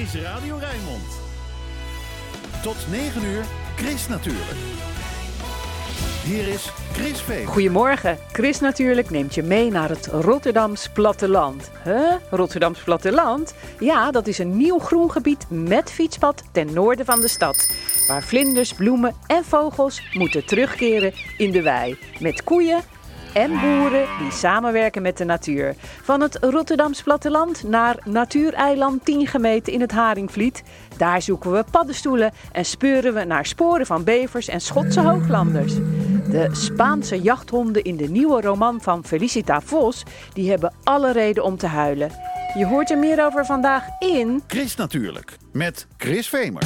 is Radio Rijnmond. Tot 9 uur, Chris natuurlijk. Hier is Chris Veen. Goedemorgen. Chris natuurlijk neemt je mee naar het Rotterdams platteland. Huh? Rotterdams platteland? Ja, dat is een nieuw groen gebied met fietspad ten noorden van de stad. Waar vlinders, bloemen en vogels moeten terugkeren in de wei. Met koeien en boeren die samenwerken met de natuur. Van het Rotterdams platteland naar Natuureiland 10 gemeten in het Haringvliet. Daar zoeken we paddenstoelen en speuren we naar sporen van bevers en Schotse hooglanders. De Spaanse jachthonden in de nieuwe roman van Felicita Vos, die hebben alle reden om te huilen. Je hoort er meer over vandaag in... Chris natuurlijk, met Chris Vemer.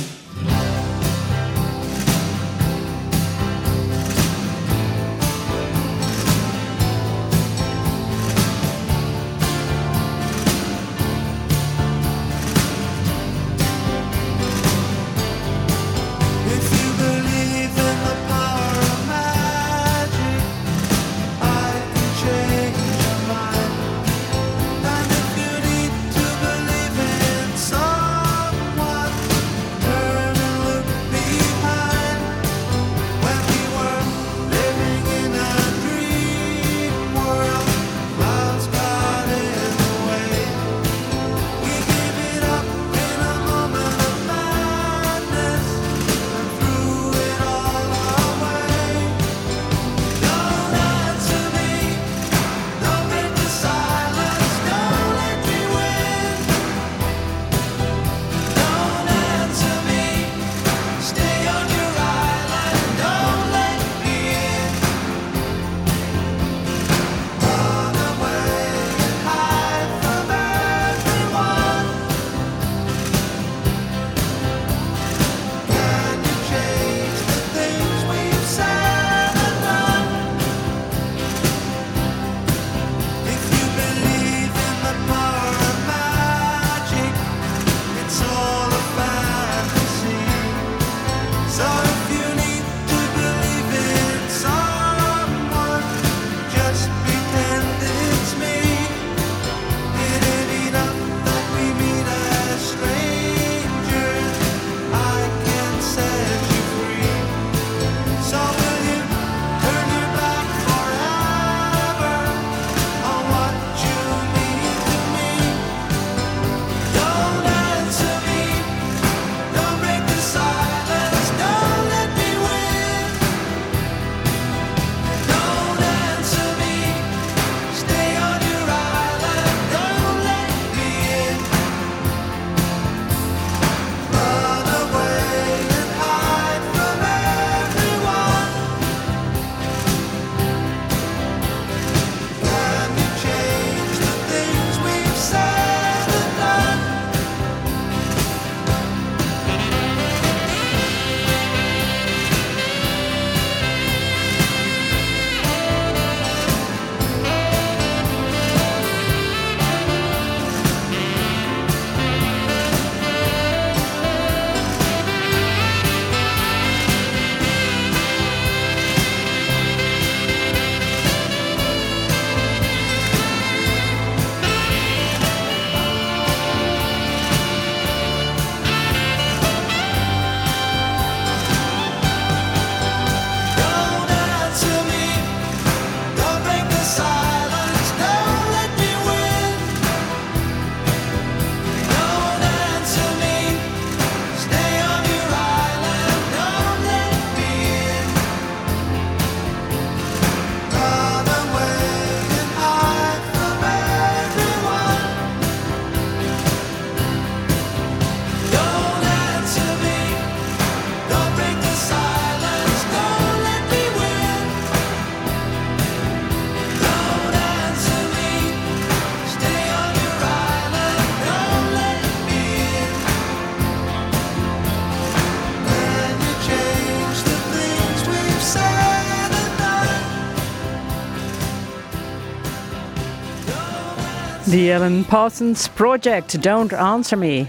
The Alan Parsons Project, Don't Answer Me.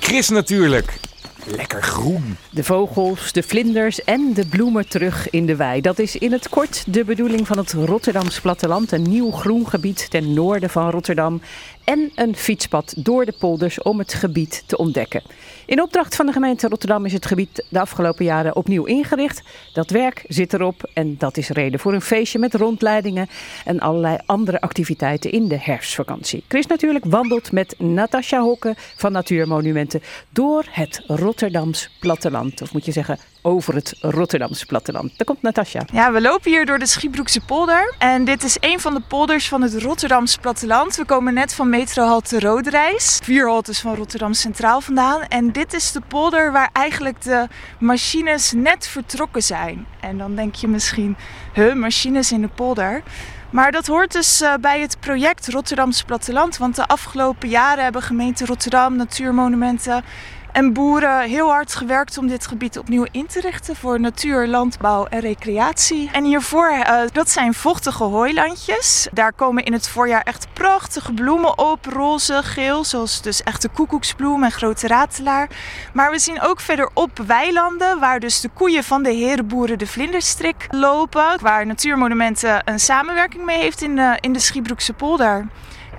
Chris natuurlijk. Lekker groen. De vogels, de vlinders en de bloemen terug in de wei. Dat is in het kort de bedoeling van het Rotterdams platteland. Een nieuw groen gebied ten noorden van Rotterdam. en een fietspad door de polders om het gebied te ontdekken. In opdracht van de gemeente Rotterdam is het gebied de afgelopen jaren opnieuw ingericht. Dat werk zit erop en dat is reden voor een feestje met rondleidingen en allerlei andere activiteiten in de herfstvakantie. Chris natuurlijk wandelt met Natasja Hokke van Natuurmonumenten door het Rotterdams platteland. Of moet je zeggen over het Rotterdams platteland. Daar komt Natasja. Ja, we lopen hier door de Schiebroekse polder. En dit is een van de polders van het Rotterdamse platteland. We komen net van metrohalte Roodreis. Vier haltes van Rotterdam Centraal vandaan. En dit is de polder waar eigenlijk de machines net vertrokken zijn. En dan denk je misschien, huh, machines in de polder. Maar dat hoort dus eh, bij het project Rotterdamse Platteland. Want de afgelopen jaren hebben gemeente Rotterdam, Natuurmonumenten en boeren heel hard gewerkt om dit gebied opnieuw in te richten voor natuur, landbouw en recreatie. En hiervoor, uh, dat zijn vochtige hooilandjes. Daar komen in het voorjaar echt prachtige bloemen op, roze, geel, zoals dus echte koekoeksbloem en grote ratelaar. Maar we zien ook verderop weilanden waar dus de koeien van de herenboeren de vlinderstrik lopen. Waar Natuurmonumenten een samenwerking mee heeft in de, in de Schiebroekse polder.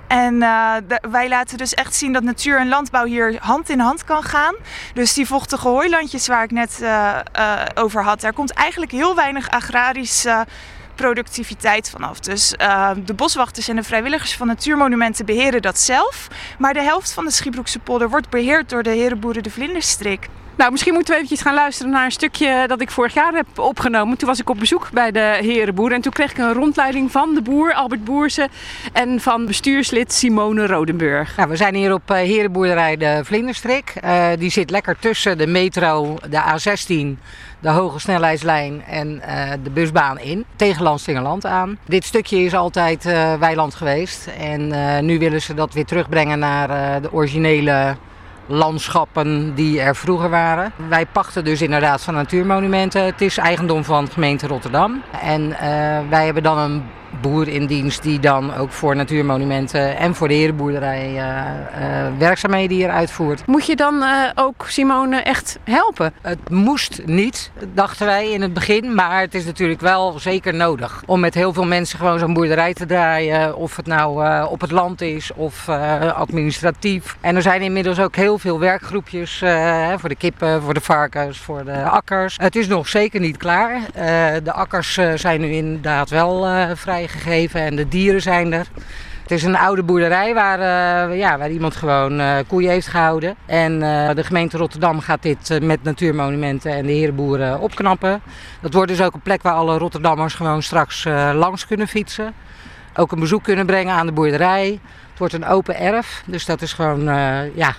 En de, wij laten dus echt zien dat natuur en landbouw hier hand in hand kan gaan. Dus die vochtige hooilandjes waar ik net uh, uh, over had, daar komt eigenlijk heel weinig agrarische productiviteit vanaf. Dus de boswachters en de vrijwilligers van Natuurmonumenten beheren dat zelf. Maar de helft van de Schiebroekse polder wordt beheerd door de herenboeren de Vlinderstrik. Nou, misschien moeten we eventjes gaan luisteren naar een stukje dat ik vorig jaar heb opgenomen. Toen was ik op bezoek bij de herenboer en toen kreeg ik een rondleiding van de boer Albert Boerse en van bestuurslid Simone Rodenburg. Nou, we zijn hier op herenboerderij de Vlinderstrik. Uh, die zit lekker tussen de metro, de A16, de hoge snelheidslijn en uh, de busbaan in. Tegen Landstingerland aan. Dit stukje is altijd weiland geweest en nu willen ze dat weer terugbrengen naar de originele landschappen die er vroeger waren. Wij pachten dus inderdaad van natuurmonumenten. Het is eigendom van gemeente Rotterdam. En uh, wij hebben dan een boer in dienst die dan ook voor natuurmonumenten en voor de herenboerderij uh, uh, werkzaamheden hier uitvoert. Moet je dan uh, ook Simone echt helpen? Het moest niet, dachten wij in het begin, maar het is natuurlijk wel zeker nodig om met heel veel mensen gewoon zo'n boerderij te draaien, of het nou op het land is of administratief. En er zijn inmiddels ook heel veel werkgroepjes voor de kippen, voor de varkens, voor de akkers. Het is nog zeker niet klaar. de akkers zijn nu inderdaad wel vrij gegeven en de dieren zijn er. Het is een oude boerderij waar, uh, ja, waar iemand gewoon uh, koeien heeft gehouden. En uh, de gemeente Rotterdam gaat dit met natuurmonumenten en de herenboeren opknappen. Dat wordt dus ook een plek waar alle Rotterdammers gewoon straks langs kunnen fietsen. Ook een bezoek kunnen brengen aan de boerderij. Het wordt een open erf, dus dat is gewoon ja,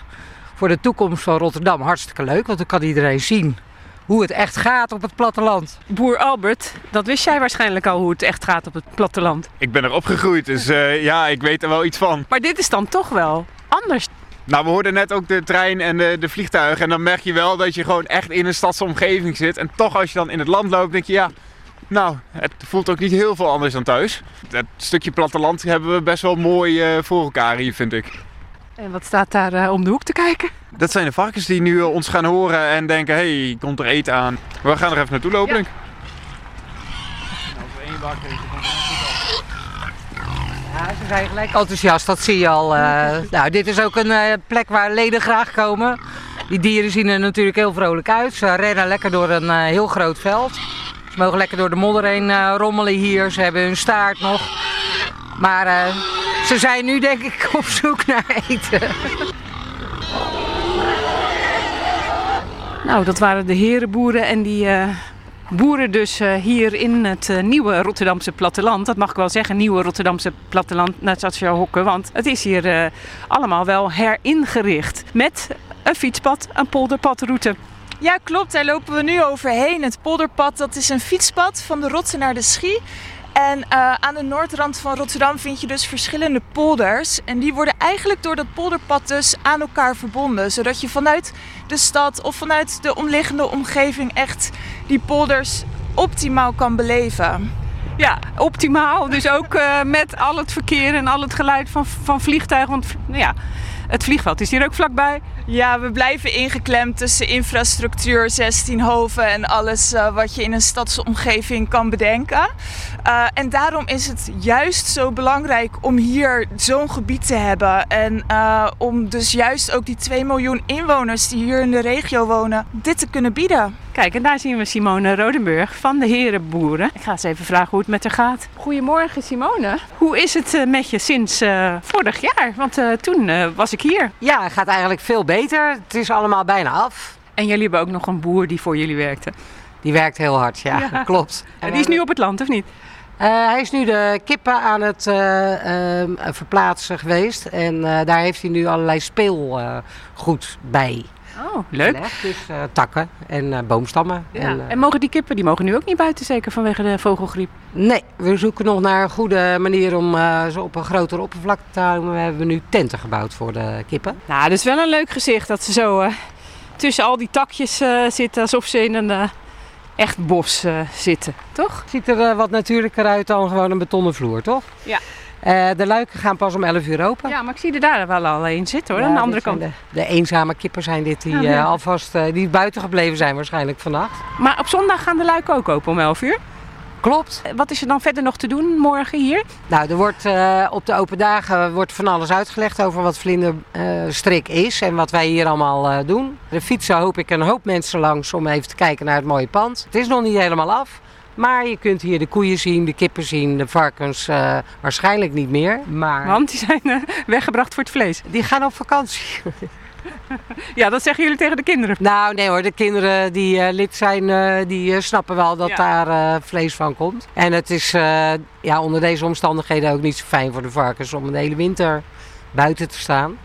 voor de toekomst van Rotterdam hartstikke leuk. Want dan kan iedereen zien hoe het echt gaat op het platteland. Boer Albert, dat wist jij waarschijnlijk al hoe het echt gaat op het platteland. Ik ben er opgegroeid, dus uh, ja, ik weet er wel iets van. Maar dit is dan toch wel anders. Nou, we hoorden net ook de trein en de, de vliegtuigen. En dan merk je wel dat je gewoon echt in een stadsomgeving zit. En toch als je dan in het land loopt, denk je ja, nou, het voelt ook niet heel veel anders dan thuis. Het stukje platteland hebben we best wel mooi uh, voor elkaar hier, vind ik. En wat staat daar uh, om de hoek te kijken? Dat zijn de varkens die nu uh, ons gaan horen en denken, hé, hey, komt er eten aan. We gaan er even naartoe lopen, Ja. denk. Als één wakker is, dan komt Ja, ze zijn gelijk enthousiast, dat zie je al. Uh, nou, dit is ook een plek waar leden graag komen. Die dieren zien er natuurlijk heel vrolijk uit. Ze rennen lekker door een heel groot veld. Ze mogen lekker door de modder heen rommelen hier. Ze hebben hun staart nog. Maar ze zijn nu denk ik op zoek naar eten. Nou, dat waren de herenboeren en die uh, boeren dus uh, hier in het uh, nieuwe Rotterdamse platteland. Dat mag ik wel zeggen, nieuwe Rotterdamse platteland, net zoals je hokken. Want het is hier allemaal wel heringericht. Met een fietspad, een polderpadroute. Ja, klopt. Daar lopen we nu overheen. Het polderpad, dat is een fietspad van de Rotte naar de Schie. En uh, aan de noordrand van Rotterdam vind je dus verschillende polders. En die worden eigenlijk door dat polderpad dus aan elkaar verbonden. Zodat je vanuit de stad of vanuit de omliggende omgeving echt die polders optimaal kan beleven. Ja, optimaal. Dus ook uh, met al het verkeer en al het geluid van, van vliegtuigen. Want ja, Het vliegveld is hier ook vlakbij. Ja, we blijven ingeklemd tussen infrastructuur, 16 hoven en alles eh, wat je in een stadsomgeving kan bedenken. Eh, en daarom is het juist zo belangrijk om hier zo'n gebied te hebben. En eh, om dus juist ook die 2 miljoen inwoners die hier in de regio wonen, dit te kunnen bieden. Kijk, en daar zien we Simone Rodenburg van de Herenboeren. Ik ga eens even vragen hoe het met haar gaat. Goedemorgen Simone. Hoe is het eh, met je sinds eh, vorig jaar? Want eh, toen was ik hier. Ja, het gaat eigenlijk veel beter. Het is allemaal bijna af. En jullie hebben ook nog een boer die voor jullie werkte. Die werkt heel hard, ja, Ja. klopt. En die is nu op het land, of niet? Hij is nu de kippen aan het eh, ehm, verplaatsen geweest. En daar heeft hij nu allerlei speelgoed bij. Oh, leuk. Dus eh, takken en eh, boomstammen. Ja. En, En, eh, mogen die kippen, die mogen nu ook niet buiten, zeker vanwege de vogelgriep? nee, we zoeken nog naar een goede manier om ze op een grotere oppervlakte te houden. We hebben nu tenten gebouwd voor de kippen. Nou, dat is wel een leuk gezicht dat ze zo tussen al die takjes zitten, alsof ze in een echt bos zitten, toch? Ziet er wat natuurlijker uit dan gewoon een betonnen vloer, toch? Ja. Eh, de luiken gaan pas om 11 uur open. Ja, maar ik zie er daar wel al een zitten hoor, Ja, aan de andere kant. De, de eenzame kippen zijn dit die ja. eh, alvast eh, die buiten gebleven zijn waarschijnlijk vannacht. Maar op zondag gaan de luiken ook open om 11 uur. Klopt. Wat is er dan verder nog te doen morgen hier? Nou, er wordt op de open dagen wordt van alles uitgelegd over wat vlinderstrik is en wat wij hier allemaal doen. Er fietsen hoop ik een hoop mensen langs om even te kijken naar het mooie pand. Het is nog niet helemaal af. Maar je kunt hier de koeien zien, de kippen zien, de varkens eh, waarschijnlijk niet meer. Maar Want die zijn eh, weggebracht voor het vlees. die gaan op vakantie. Ja, dat zeggen jullie tegen de kinderen. Nou, nee hoor, de kinderen die eh, lid zijn, die snappen wel dat Ja. daar vlees van komt. En het is ja, onder deze omstandigheden ook niet zo fijn voor de varkens om de hele winter buiten te staan.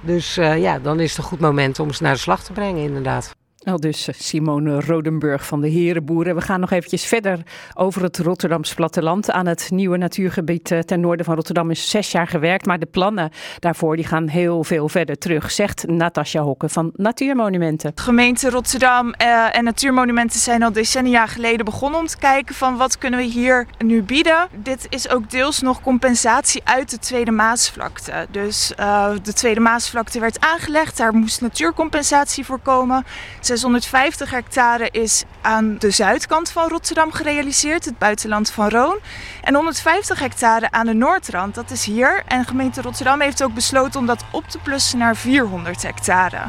Dus ja, dan is het een goed moment om ze naar de slag te brengen, inderdaad. Al dus eh, Simone Rodenburg van de Herenboeren. We gaan nog eventjes verder over het Rotterdams platteland. Aan het nieuwe natuurgebied eh, ten noorden van Rotterdam is zes jaar gewerkt. Maar de plannen daarvoor die gaan heel veel verder terug, zegt Natasja Hokke van Natuurmonumenten. Gemeente Rotterdam eh, en Natuurmonumenten zijn al decennia geleden begonnen om te kijken van wat kunnen we hier nu bieden. Dit is ook deels nog compensatie uit de Tweede Maasvlakte. Dus eh, de Tweede Maasvlakte werd aangelegd, daar moest natuurcompensatie voor komen. 650 hectare is aan de zuidkant van Rotterdam gerealiseerd, het buitenland van Roon. En 150 hectare aan de noordrand, dat is hier. En gemeente Rotterdam heeft ook besloten om dat op te plussen naar 400 hectare.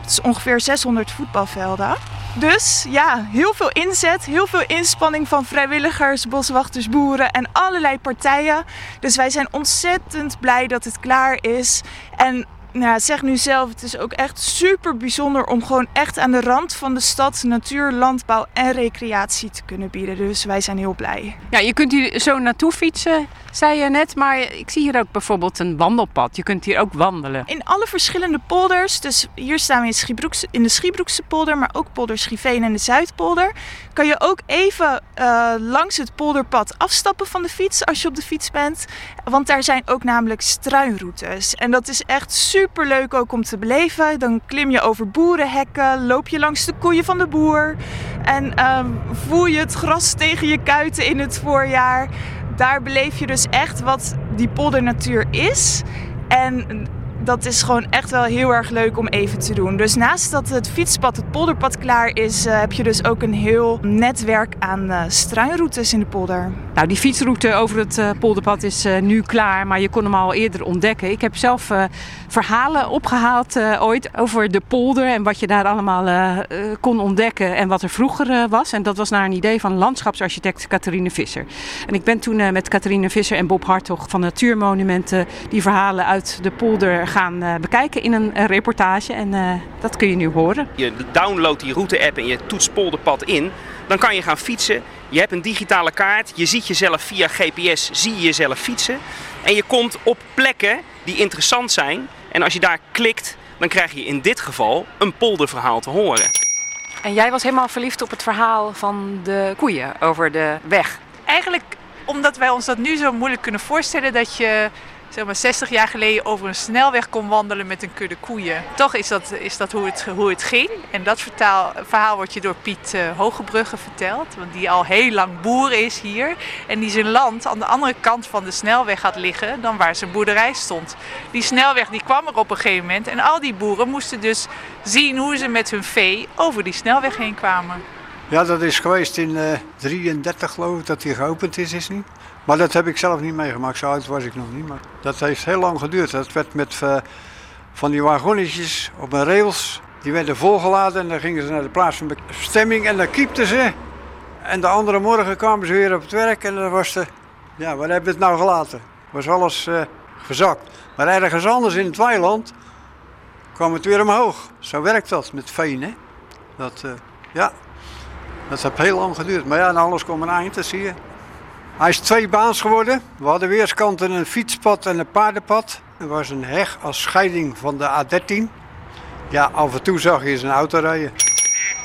Dat is ongeveer 600 voetbalvelden. Dus ja, heel veel inzet, heel veel inspanning van vrijwilligers, boswachters, boeren en allerlei partijen. Dus wij zijn ontzettend blij dat het klaar is. En nou, zeg nu zelf, het is ook echt super bijzonder om gewoon echt aan de rand van de stad natuur, landbouw en recreatie te kunnen bieden. Dus wij zijn heel blij. Ja, je kunt hier zo naartoe fietsen, zei je net. Maar ik zie hier ook bijvoorbeeld een wandelpad. Je kunt hier ook wandelen. In alle verschillende polders, dus hier staan we in, in de Schiebroekse polder, maar ook polder Schiveen en de Zuidpolder, kan je ook even eh, langs het polderpad afstappen van de fiets als je op de fiets bent. Want daar zijn ook namelijk struinroutes. En dat is echt super leuk ook om te beleven. Dan klim je over boerenhekken, loop je langs de koeien van de boer en ehm, voel je het gras tegen je kuiten in het voorjaar. Daar beleef je dus echt wat die poldernatuur is. En dat is gewoon echt wel heel erg leuk om even te doen. Dus naast dat het fietspad, het polderpad klaar is, eh, heb je dus ook een heel netwerk aan eh, struinroutes in de polder. Nou, die fietsroute over het eh, polderpad is eh, nu klaar, maar je kon hem al eerder ontdekken. Ik heb zelf eh, verhalen opgehaald eh, ooit over de polder en wat je daar allemaal kon ontdekken en wat er vroeger was. En dat was naar een idee van landschapsarchitect Catharine Visser. En ik ben toen met Catharine Visser en Bob Hartog van Natuurmonumenten die verhalen uit de polder gaan bekijken in een reportage. En dat kun je nu horen. Je downloadt die route-app en je toetst polderpad in. Dan kan je gaan fietsen. Je hebt een digitale kaart. Je ziet jezelf via GPS, zie je jezelf fietsen. En je komt op plekken die interessant zijn. En als je daar klikt, dan krijg je in dit geval een polderverhaal te horen. En jij was helemaal verliefd op het verhaal van de koeien over de weg. Eigenlijk omdat wij ons dat nu zo moeilijk kunnen voorstellen dat je zeg maar 60 jaar geleden over een snelweg kon wandelen met een kudde koeien. Toch is dat, is dat hoe, het, hoe het ging. En dat verhaal wordt je door Piet uh, Hogebrugge verteld. Want die al heel lang boer is hier. En die zijn land aan de andere kant van de snelweg had liggen dan waar zijn boerderij stond. Die snelweg die kwam er op een gegeven moment. En al die boeren moesten dus zien hoe ze met hun vee over die snelweg heen kwamen. Ja, dat is geweest in uh, 33 geloof ik dat die geopend is, is niet? Maar dat heb ik zelf niet meegemaakt, zo oud was ik nog niet. Maar dat heeft heel lang geduurd. Dat werd met uh, van die wagonnetjes op een rails. Die werden volgeladen en dan gingen ze naar de plaats van bestemming en dan kiepten ze. En de andere morgen kwamen ze weer op het werk en dan was de... Ja, waar hebben we het nou gelaten? Was alles uh, gezakt. Maar ergens anders in het weiland kwam het weer omhoog. Zo werkt dat met veen, hè? Dat, uh, ja, dat heeft heel lang geduurd. Maar ja, en alles kwam een eind, dat zie je. Hij is twee baans geworden. We hadden weerskanten een fietspad en een paardenpad. Er was een heg als scheiding van de A13. Ja, af en toe zag je eens een auto rijden.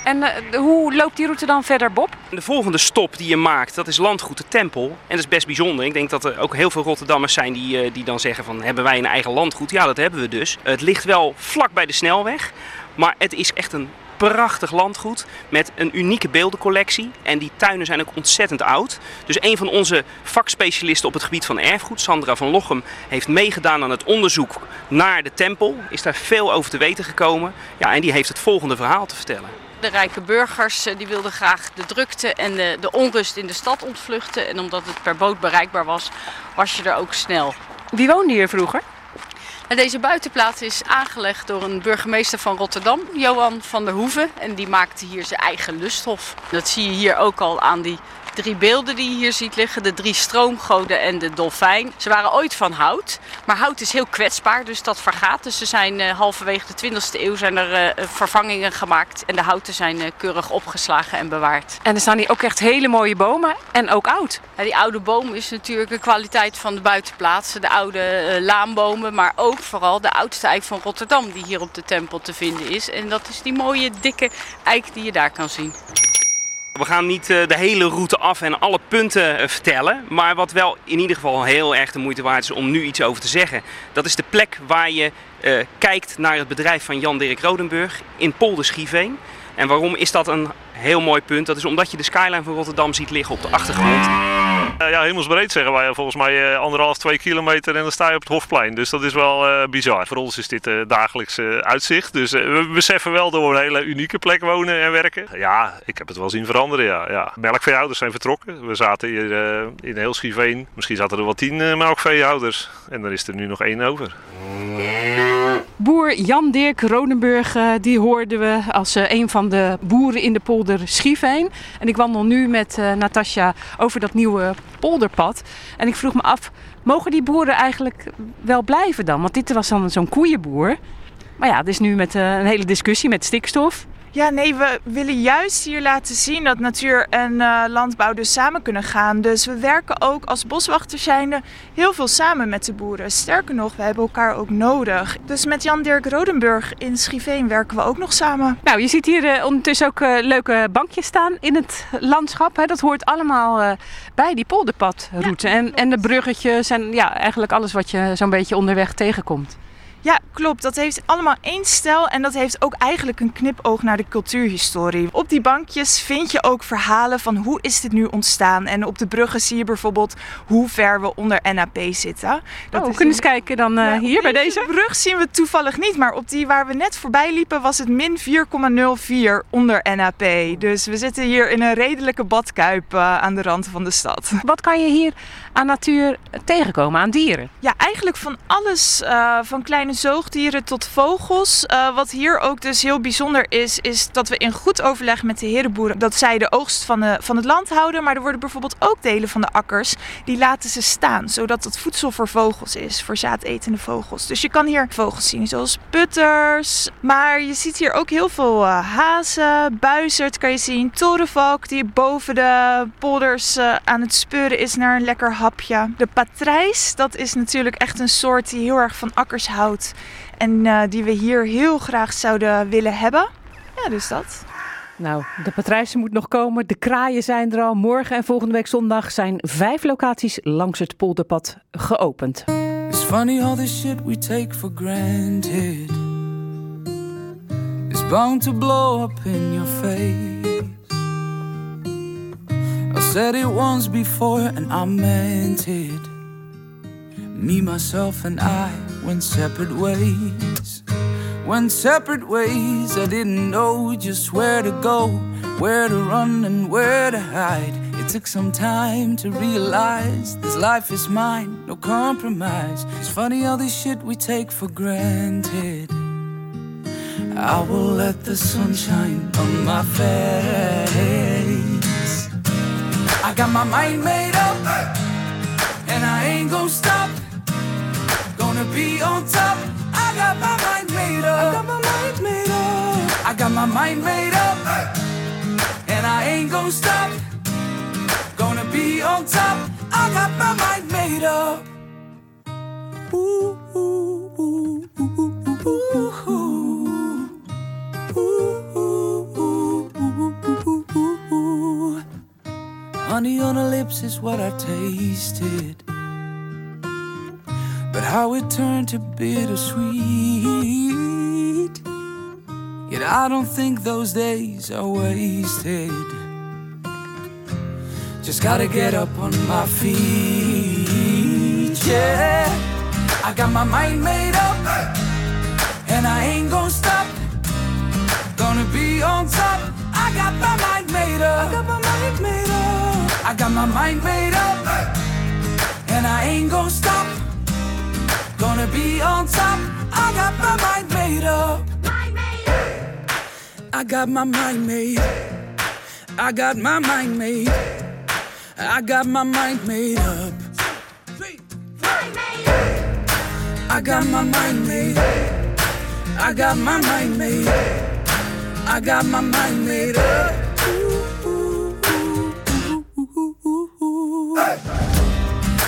En uh, hoe loopt die route dan verder, Bob? De volgende stop die je maakt, dat is Landgoed de Tempel. En dat is best bijzonder. Ik denk dat er ook heel veel Rotterdammers zijn die, uh, die dan zeggen van... hebben wij een eigen landgoed? Ja, dat hebben we dus. Het ligt wel vlak bij de snelweg. Maar het is echt een prachtig landgoed met een unieke beeldencollectie. En die tuinen zijn ook ontzettend oud. Dus een van onze vakspecialisten op het gebied van erfgoed, Sandra van Lochem, heeft meegedaan aan het onderzoek naar de tempel. Is daar veel over te weten gekomen. Ja, en die heeft het volgende verhaal te vertellen. De rijke burgers die wilden graag de drukte en de, de onrust in de stad ontvluchten. En omdat het per boot bereikbaar was, was je er ook snel. Wie woonde hier vroeger? Deze buitenplaats is aangelegd door een burgemeester van Rotterdam, Johan van der Hoeven. En die maakte hier zijn eigen lusthof. Dat zie je hier ook al aan die drie beelden die je hier ziet liggen. De drie stroomgoden en de dolfijn. Ze waren ooit van hout. Maar hout is heel kwetsbaar, dus dat vergaat. Dus ze zijn uh, halverwege de 20e eeuw zijn er uh, vervangingen gemaakt. En de houten zijn uh, keurig opgeslagen en bewaard. En er staan hier ook echt hele mooie bomen en ook oud. Ja, die oude boom is natuurlijk een kwaliteit van de buitenplaats. De oude laanbomen, maar ook vooral de oudste eik van Rotterdam die hier op de tempel te vinden is. En dat is die mooie dikke eik die je daar kan zien. We gaan niet de hele route af en alle punten vertellen. Maar wat wel in ieder geval heel erg de moeite waard is om nu iets over te zeggen. Dat is de plek waar je uh, kijkt naar het bedrijf van Jan-Dirk Rodenburg in Polder Schieveen. En waarom is dat een heel mooi punt? Dat is omdat je de skyline van Rotterdam ziet liggen op de achtergrond. Uh, ja, hemelsbreed zeggen wij volgens mij uh, anderhalf, twee kilometer en dan sta je op het Hofplein. Dus dat is wel bizar. Voor ons is dit dagelijks uitzicht. Dus we beseffen wel dat we een hele unieke plek wonen en werken. Ja, ik heb het wel zien veranderen, ja. ja. Melkveehouders zijn vertrokken. We zaten hier in heel Schiveen. Misschien zaten er wel tien melkveehouders. En er is er nu nog één over. Boer Jan-Dirk Ronenburg, die hoorden we als een van de boeren in de polder Schieveen. En ik wandel nu met Natasja over dat nieuwe polderpad. En ik vroeg me af, mogen die boeren eigenlijk wel blijven dan? Want dit was dan zo'n koeienboer. Maar ja, het is nu met uh, een hele discussie met stikstof. Ja, nee, we willen juist hier laten zien dat natuur en uh, landbouw dus samen kunnen gaan. Dus we werken ook als boswachters zijnde heel veel samen met de boeren. Sterker nog, we hebben elkaar ook nodig. Dus met Jan-Dirk Rodenburg in Schiveen werken we ook nog samen. Nou, je ziet hier uh, ondertussen ook uh, leuke bankjes staan in het landschap. Hè. Dat hoort allemaal bij die polderpadroute. Ja, en, en de bruggetjes en ja, eigenlijk alles wat je zo'n beetje onderweg tegenkomt. Ja, klopt. Dat heeft allemaal één stijl en dat heeft ook eigenlijk een knipoog naar de cultuurhistorie. Op die bankjes vind je ook verhalen van hoe is dit nu ontstaan. En op de bruggen zie je bijvoorbeeld hoe ver we onder NAP zitten. Dat oh, we kunnen eens kijken dan uh, ja, hier bij deze. brug zien we toevallig niet, maar op die waar we net voorbij liepen was het min 4,04 onder NAP. Dus we zitten hier in een redelijke badkuip uh, aan de rand van de stad. Wat kan je hier aan natuur tegenkomen, aan dieren? Ja, eigenlijk van alles. Uh, van kleine zoogdieren tot vogels. Uh, wat hier ook dus heel bijzonder is, is dat we in goed overleg met de herenboeren dat zij de oogst van, de, van het land houden. Maar er worden bijvoorbeeld ook delen van de akkers, die laten ze staan. Zodat het voedsel voor vogels is, voor zaadetende vogels. Dus je kan hier vogels zien zoals putters. Maar je ziet hier ook heel veel uh, hazen, buizerd kan je zien. Torenvalk die boven de polders uh, aan het speuren is naar een lekker hapje. De patrijs, dat is natuurlijk echt een soort die heel erg van akkers houdt. En uh, die we hier heel graag zouden willen hebben. Ja, dus dat. Nou, de patrijzen moet nog komen. De kraaien zijn er al. Morgen en volgende week zondag zijn vijf locaties langs het polderpad geopend. It's funny all the shit we take for granted is bound to blow up in your face. I said it once before and I meant it. Me, myself, and I went separate ways. Went separate ways. I didn't know just where to go, where to run, and where to hide. It took some time to realize this life is mine, no compromise. It's funny all this shit we take for granted. I will let the sun shine on my face. I got my mind made up, and I ain't gonna stop. Gonna be on top. I got my mind made up. I got my mind made up. I got my mind made up, and I ain't gonna stop. Gonna be on top. I got my mind made up. Ooh, ooh, ooh, ooh, ooh, ooh, ooh. Honey on her lips is what I tasted. But how it turned to bittersweet. Yet I don't think those days are wasted. Just gotta get up on my feet. Yeah, I got my mind made up, and I ain't gonna stop. Gonna be on top. I got my mind made up. I got my mind made up. I got my mind made up, and I ain't gonna stop. Gonna be on top. I got my mind made up. I got my mind made. I got my mind made. I got my mind made up. I got my mind made. I got my mind made. I got my mind made up.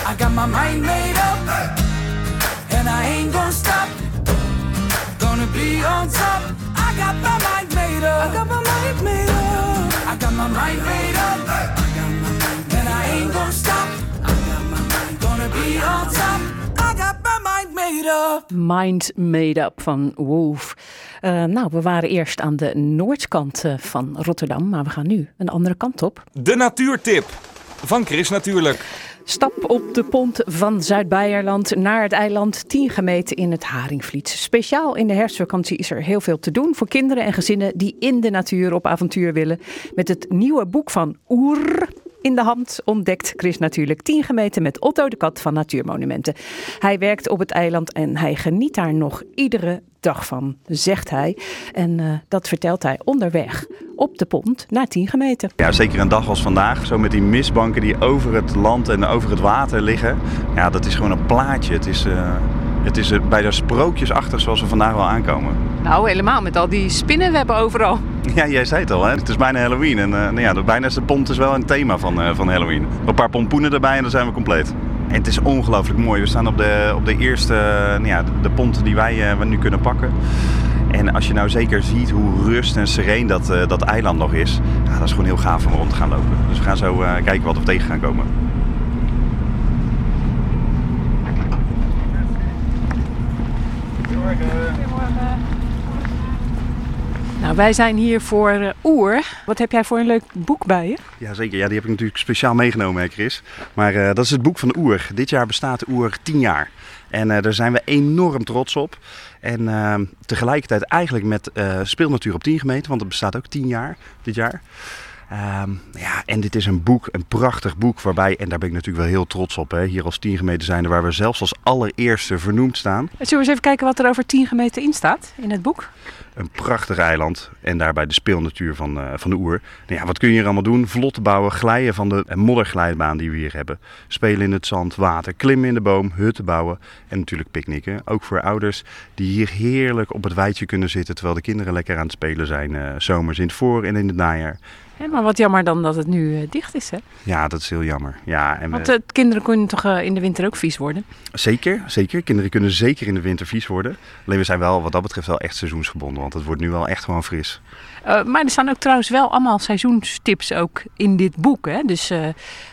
I got my mind made up, Gonna stop. Gonna be on top. I got my mind made up. I got my mind made up. I got my mind made up, and I ain't gonna stop. I got my mind gonna be on top. I got my mind made up. Mind Made Up van Wolf. Eh, nou, we waren eerst aan de noordkant eh, van Rotterdam, maar we gaan nu een andere kant op. De natuurtip van Chris natuurlijk. Stap op de pont van Zuid-Beierland naar het eiland 10 gemeten in het Haringvliet. Speciaal in de herfstvakantie is er heel veel te doen voor kinderen en gezinnen die in de natuur op avontuur willen. Met het nieuwe boek van Oer in de hand ontdekt Chris natuurlijk 10 gemeten met Otto de Kat van Natuurmonumenten. Hij werkt op het eiland en hij geniet daar nog iedere dag van, zegt hij. En eh, dat vertelt hij onderweg op de pont naar 10 gemeten. Ja, zeker een dag als vandaag, zo met die mistbanken die over het land en over het water liggen. Ja, dat is gewoon een plaatje. Het is, eh, het is eh, bijna sprookjesachtig zoals we vandaag wel aankomen. Nou, helemaal met al die spinnenwebben overal. Ja, jij zei het al, hè? het is bijna Halloween. En eh, nou ja, de- bijna is de pont is wel een thema van, eh, van Halloween. Een paar pompoenen erbij en dan zijn we compleet. En het is ongelooflijk mooi. We staan op de, op de eerste, eh, nou ja, de pont die wij eh, nu kunnen pakken. En als je nou zeker ziet hoe rust en sereen dat, dat eiland nog is, ja, dat is gewoon heel gaaf om rond te gaan lopen. Dus we gaan zo kijken wat we tegen gaan komen. Nou, wij zijn hier voor eh, Oer. Wat heb jij voor een leuk boek bij je? Jazeker, ja, die heb ik natuurlijk speciaal meegenomen, hè, Chris. Maar eh, dat is het boek van Oer. Dit jaar bestaat Oer 10 jaar. En eh, daar zijn we enorm trots op. En eh, tegelijkertijd eigenlijk met eh, Speelnatuur op 10 gemeten, want het bestaat ook 10 jaar dit jaar. Ehm, ja, en dit is een boek, een prachtig boek waarbij, en daar ben ik natuurlijk wel heel trots op, hè, hier als 10 gemeten zijn, waar we zelfs als allereerste vernoemd staan. Zullen we eens even kijken wat er over 10 gemeten in staat in het boek? Een prachtig eiland en daarbij de speelnatuur van, eh, van de Oer. Nou ja, wat kun je hier allemaal doen? Vlot bouwen, glijden van de modderglijbaan die we hier hebben. Spelen in het zand, water, klimmen in de boom, hutten bouwen en natuurlijk picknicken. Ook voor ouders die hier heerlijk op het weidje kunnen zitten terwijl de kinderen lekker aan het spelen zijn. eh, zomers in het voor- en in het najaar. Maar wat jammer dan dat het nu eh, dicht is, hè? Ja, dat is heel jammer. Ja, en Want eh, kinderen kunnen toch eh, in de winter ook vies worden? Zeker, zeker. Kinderen kunnen zeker in de winter vies worden. Alleen we zijn wel wat dat betreft wel echt seizoensgebonden. want het wordt nu wel echt gewoon fris. Eh, maar er staan ook trouwens wel allemaal seizoenstips ook in dit boek. Hè? Dus eh,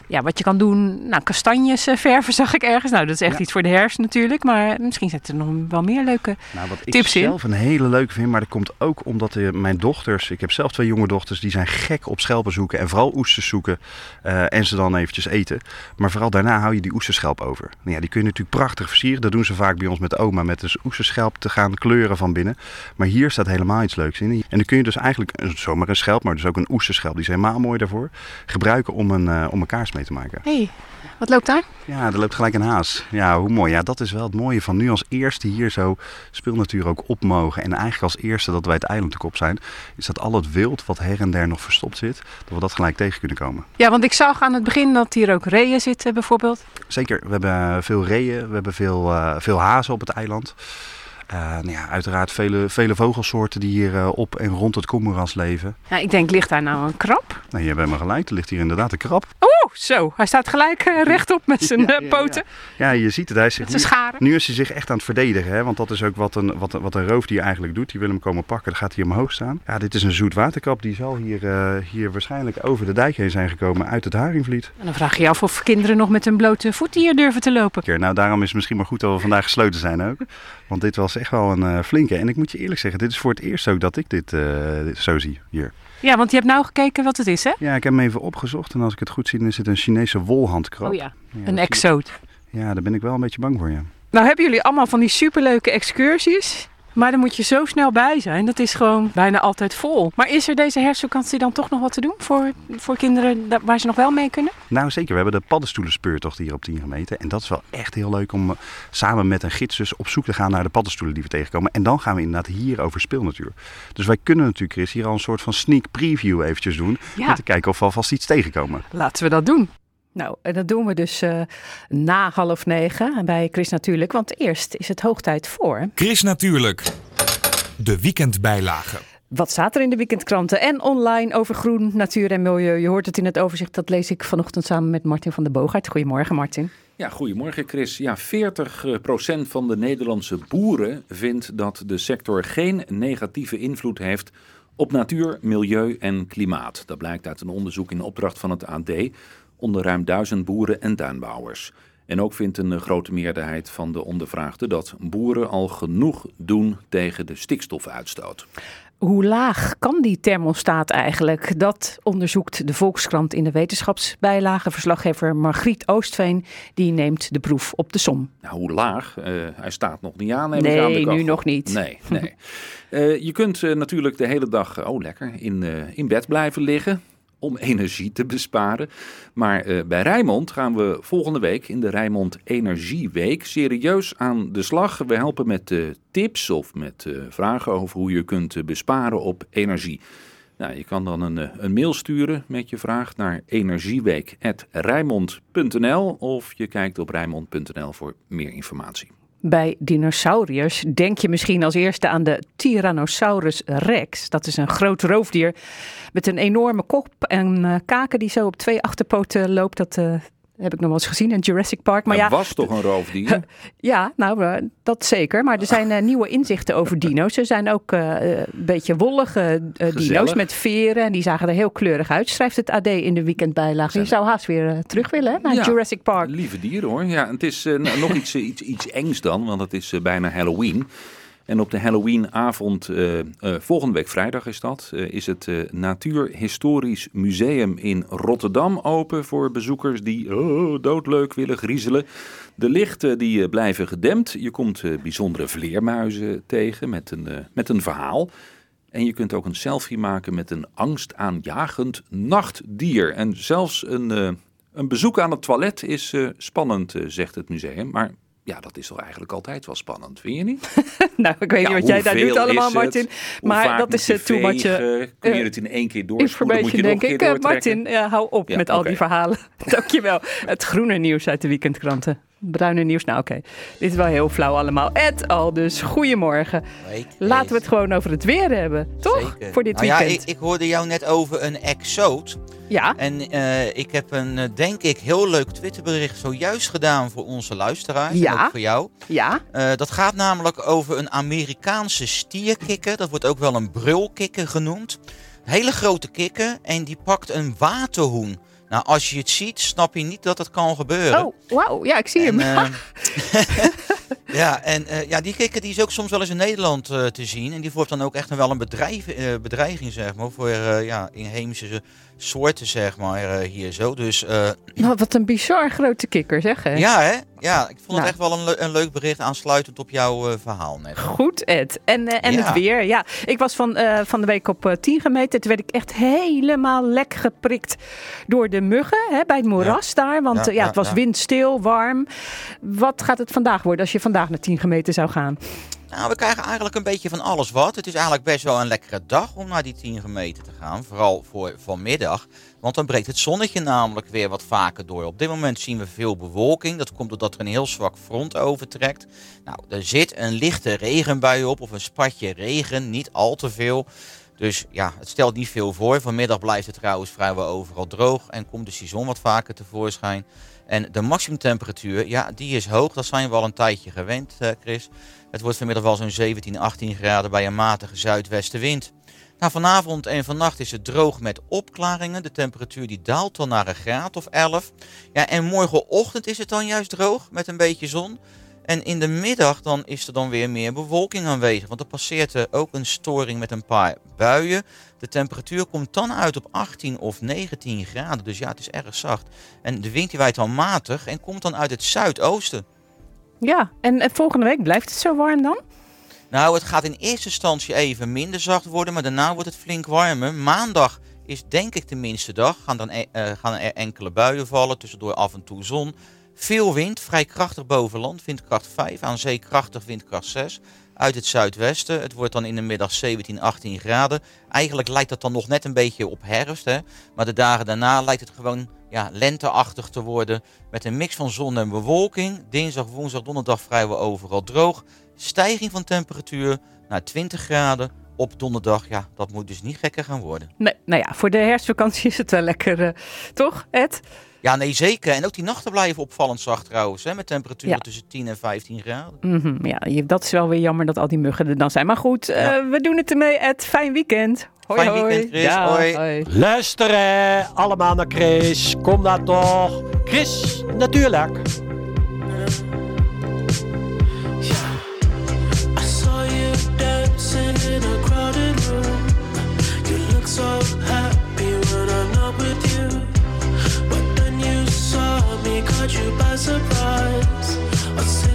ja, wat je kan doen, nou, kastanjes eh, verven zag ik ergens. Nou, dat is echt Ja. iets voor de herfst natuurlijk. Maar misschien zitten er nog wel meer leuke Nou, wat ik tips in. zelf een hele leuke vind, maar dat komt ook omdat mijn dochters, ik heb zelf twee jonge dochters, die zijn gek op schelpen zoeken en vooral oesters zoeken en ze dan eventjes eten. Maar vooral daarna hou je die oesterschelp over. Nou ja, die kun je natuurlijk prachtig versieren. Dat doen ze vaak bij ons met de oma met dus oesterschelp te gaan kleuren van binnen. Maar hier staat helemaal iets leuks in. En dan kun je dus eigenlijk zomaar een schelp, maar dus ook een oesterschelp, die is helemaal mooi daarvoor, gebruiken om een, eh, om een kaars mee te maken. hey, wat loopt daar? Ja, er loopt gelijk een haas. Ja, hoe mooi. Ja, dat is wel het mooie van nu als eerste hier zo speelnatuur ook op mogen. En eigenlijk als eerste dat wij het eiland ook op zijn, is dat al het wild wat her en der nog verstopt zit, dat we dat gelijk tegen kunnen komen. Ja, want ik zag aan het begin dat hier ook reeën zitten bijvoorbeeld. Zeker, we hebben veel reeën, we hebben veel, eh, veel hazen op het eiland. Eh, nou ja, uiteraard vele, vele vogelsoorten die hier eh, op en rond het Koemoeras leven. Ja, ik denk, ligt daar nou een krab? Nou, je hebt helemaal gelijk, er ligt hier inderdaad een krab. Oeh, zo. Hij staat gelijk eh, rechtop met zijn poten. Ja, je ziet het. Hij is zich nu, scharen. nu is hij zich echt aan het verdedigen. Hè? Want dat is ook wat een, wat, wat een roofdier eigenlijk doet. Die wil hem komen pakken. Dan gaat hij omhoog staan. Ja, dit is een zoetwaterkrab. Die zal hier, hier waarschijnlijk over de dijk heen zijn gekomen uit het Haringvliet. En dan vraag je je af of kinderen nog met hun blote voeten hier durven te lopen. Nou, daarom is het misschien maar goed dat we vandaag gesloten zijn ook. Want dit was echt wel een eh, flinke. En ik moet je eerlijk zeggen, dit is voor het eerst ook dat ik dit, eh, dit zo zie hier. Ja, want je hebt nou gekeken wat het is, hè? Ja, ik heb hem even opgezocht. En als ik het goed zie, dan is het een Chinese wolhandkrab. Oh ja, Ja, een exoot. Ja, daar ben ik wel een beetje bang voor, ja. Nou hebben jullie allemaal van die superleuke excursies. Maar dan moet je zo snel bij zijn. Dat is gewoon bijna altijd vol. Maar is er deze herfstvakantie dan toch nog wat te doen voor, voor kinderen waar ze nog wel mee kunnen? Nou zeker, we hebben de paddenstoelenspeurtocht hier op 10 gemeten. En dat is wel echt heel leuk om eh, samen met een gids dus op zoek te gaan naar de paddenstoelen die we tegenkomen. En dan gaan we inderdaad hier over speelnatuur. Dus wij kunnen natuurlijk, Chris, hier al een soort van sneak preview eventjes doen. Ja. Om te kijken of we alvast iets tegenkomen. Laten we dat doen. Nou, en dat doen we dus eh, na half negen bij Chris Natuurlijk. Want eerst is het hoog tijd voor... Chris Natuurlijk. De weekendbijlage. Wat staat er in de weekendkranten en online over groen, natuur en milieu? Je hoort het in het overzicht, dat lees ik vanochtend samen met Martin van der Boogaard. Goedemorgen Martin. Ja, goedemorgen Chris. Ja, 40% van de Nederlandse boeren vindt dat de sector geen negatieve invloed heeft op natuur, milieu en klimaat. Dat blijkt uit een onderzoek in opdracht van het AD onder ruim duizend boeren en tuinbouwers. En ook vindt een grote meerderheid van de ondervraagden dat boeren al genoeg doen tegen de stikstofuitstoot. Hoe laag kan die thermostaat eigenlijk? Dat onderzoekt de Volkskrant in de wetenschapsbijlage. Verslaggever Margriet Oostveen die neemt de proef op de som. Nou, hoe laag? Eh, hij staat nog niet aan. Nee, aan de nu nog niet. Nee, nee. Eh, je kunt eh, natuurlijk de hele dag, oh lekker, in, in bed blijven liggen om energie te besparen. Maar eh, bij Rijnmond gaan we volgende week in de Rijnmond Energieweek serieus aan de slag. We helpen met eh, tips of met eh, vragen over hoe je kunt besparen op energie. Nou, je kan dan een, een mail sturen met je vraag naar energieweek.rijmond.nl of je kijkt op rijmond.nl voor meer informatie. Bij dinosauriërs denk je misschien als eerste aan de Tyrannosaurus rex. Dat is een groot roofdier met een enorme kop en eh, kaken die zo op twee achterpoten loopt. Dat eh, heb ik nog wel eens gezien in Jurassic Park. Maar er ja, was toch een roofdier? ja, nou, eh, dat zeker. Maar er zijn eh, nieuwe inzichten over dino's. Er zijn ook eh, een beetje wollige dino's met veren. En die zagen er heel kleurig uit. Schrijft het AD in de weekendbijlage. Je zou haast weer terug willen hè, naar Ja. Jurassic Park. Lieve dieren hoor. Ja, het is nog iets, iets, iets engs dan, want het is bijna Halloween. En op de Halloweenavond, eh, volgende week vrijdag is dat, eh, is het Natuurhistorisch Museum in Rotterdam open voor bezoekers die oh, doodleuk willen griezelen. De lichten die blijven gedempt. Je komt bijzondere vleermuizen tegen met een, met een verhaal. En je kunt ook een selfie maken met een angstaanjagend nachtdier. En zelfs een, een bezoek aan het toilet is spannend, zegt het museum. Maar ja, dat is toch eigenlijk altijd wel spannend, vind je niet? nou, ik weet Ja, niet wat jij daar doet allemaal? Martin. Maar dat is je eh, too much. eh, vegen? Kun je eh, het in één keer doorspoelen? Moet je denk ik. Eh? Martin, hou op Ja, met al die verhalen. Dankjewel. Het groene nieuws uit de weekendkranten. Bruine nieuws. Nou, oké. Dit is wel heel flauw allemaal. Ed al dus. Goedemorgen. Laten we het gewoon over het weer hebben. Toch? Voor dit Nou ja, weekend. ik, ik hoorde jou net over een exoot. Ja. En eh, ik heb een, eh, denk ik, heel leuk Twitterbericht zojuist gedaan voor onze luisteraars. Ja. En ook voor jou. Ja. Eh, dat gaat namelijk over een Amerikaanse stierkikker. Dat wordt ook wel een brulkikker genoemd. Hele grote kikker en die pakt een waterhoen. Nou, als je het ziet, snap je niet dat het kan gebeuren. Oh, wauw. Ja, ik zie hem. En, eh, ja, en eh, ja, die kikker die is ook soms wel eens in Nederland eh, te zien. En die vormt dan ook echt wel een bedrijf, eh, bedreiging, zeg maar, voor ja, inheemse soorten, zeg maar, eh, hier zo. Dus eh, Nou, wat een bizar grote kikker, zeg hè? ja, hè? Ja, ik vond Nou. het echt wel een, le- een leuk bericht aansluitend op jouw eh, verhaal net. Goed, Ed. En, en Ja. het weer. Ja, ik was van, van de week op eh, 10 gemeten. Toen werd ik echt helemaal lek geprikt door de muggen hè, bij het moeras daar. Want Ja, het was windstil, warm. Wat gaat het vandaag worden als je vandaag naar 10 gemeten zou gaan? Nou, we krijgen eigenlijk een beetje van alles wat. Het is eigenlijk best wel een lekkere dag om naar die 10 gemeten te gaan. Vooral voor vanmiddag. Want dan breekt het zonnetje namelijk weer wat vaker door. Op dit moment zien we veel bewolking. Dat komt doordat er een heel zwak front overtrekt. Nou, er zit een lichte regenbui op of een spatje regen. Niet al te veel. Dus ja, het stelt niet veel voor. Vanmiddag blijft het trouwens vrijwel overal droog. En komt dus die zon wat vaker tevoorschijn. En de maximumtemperatuur, ja, die is hoog. Dat zijn we al een tijdje gewend, eh, Chris. Het wordt vanmiddag wel zo'n 17, 18 graden bij een matige zuidwestenwind. Nou, vanavond en vannacht is het droog met opklaringen. De temperatuur die daalt dan naar een graad of 11. Ja, en morgenochtend is het dan juist droog met een beetje zon. En in de middag dan is er dan weer meer bewolking aanwezig. Want er passeert er ook een storing met een paar buien. De temperatuur komt dan uit op 18 of 19 graden. Dus ja, het is erg zacht. En de wind die waait dan matig en komt dan uit het zuidoosten. Ja, en volgende week blijft het zo warm dan? Nou, het gaat in eerste instantie even minder zacht worden, maar daarna wordt het flink warmer. Maandag is denk ik de minste dag. Gaan, dan e- eh, gaan er enkele buien vallen, tussendoor af en toe zon. Veel wind, vrij krachtig boven land, windkracht 5, aan zee krachtig windkracht 6. Uit het zuidwesten, het wordt dan in de middag 17, 18 graden. Eigenlijk lijkt dat dan nog net een beetje op herfst, hè? maar de dagen daarna lijkt het gewoon ja, lenteachtig te worden. Met een mix van zon en bewolking. Dinsdag, woensdag, donderdag vrijwel overal droog. Stijging van temperatuur naar 20 graden op donderdag. Ja, dat moet dus niet gekker gaan worden. Nee, nou ja, voor de herfstvakantie is het wel lekker, eh, toch, Ed? Ja, nee, zeker. En ook die nachten blijven opvallend zacht trouwens. Hè, met temperaturen Ja. tussen 10 en 15 graden. Mhm, ja, dat is wel weer jammer dat al die muggen er dan zijn. Maar goed, eh, we doen het ermee, Ed. Fijn weekend. Hoi, Fijn hoi. weekend, Chris. Ja, Hoi. Luisteren allemaal naar Chris. Kom daar toch. Chris, natuurlijk. Caught you by surprise.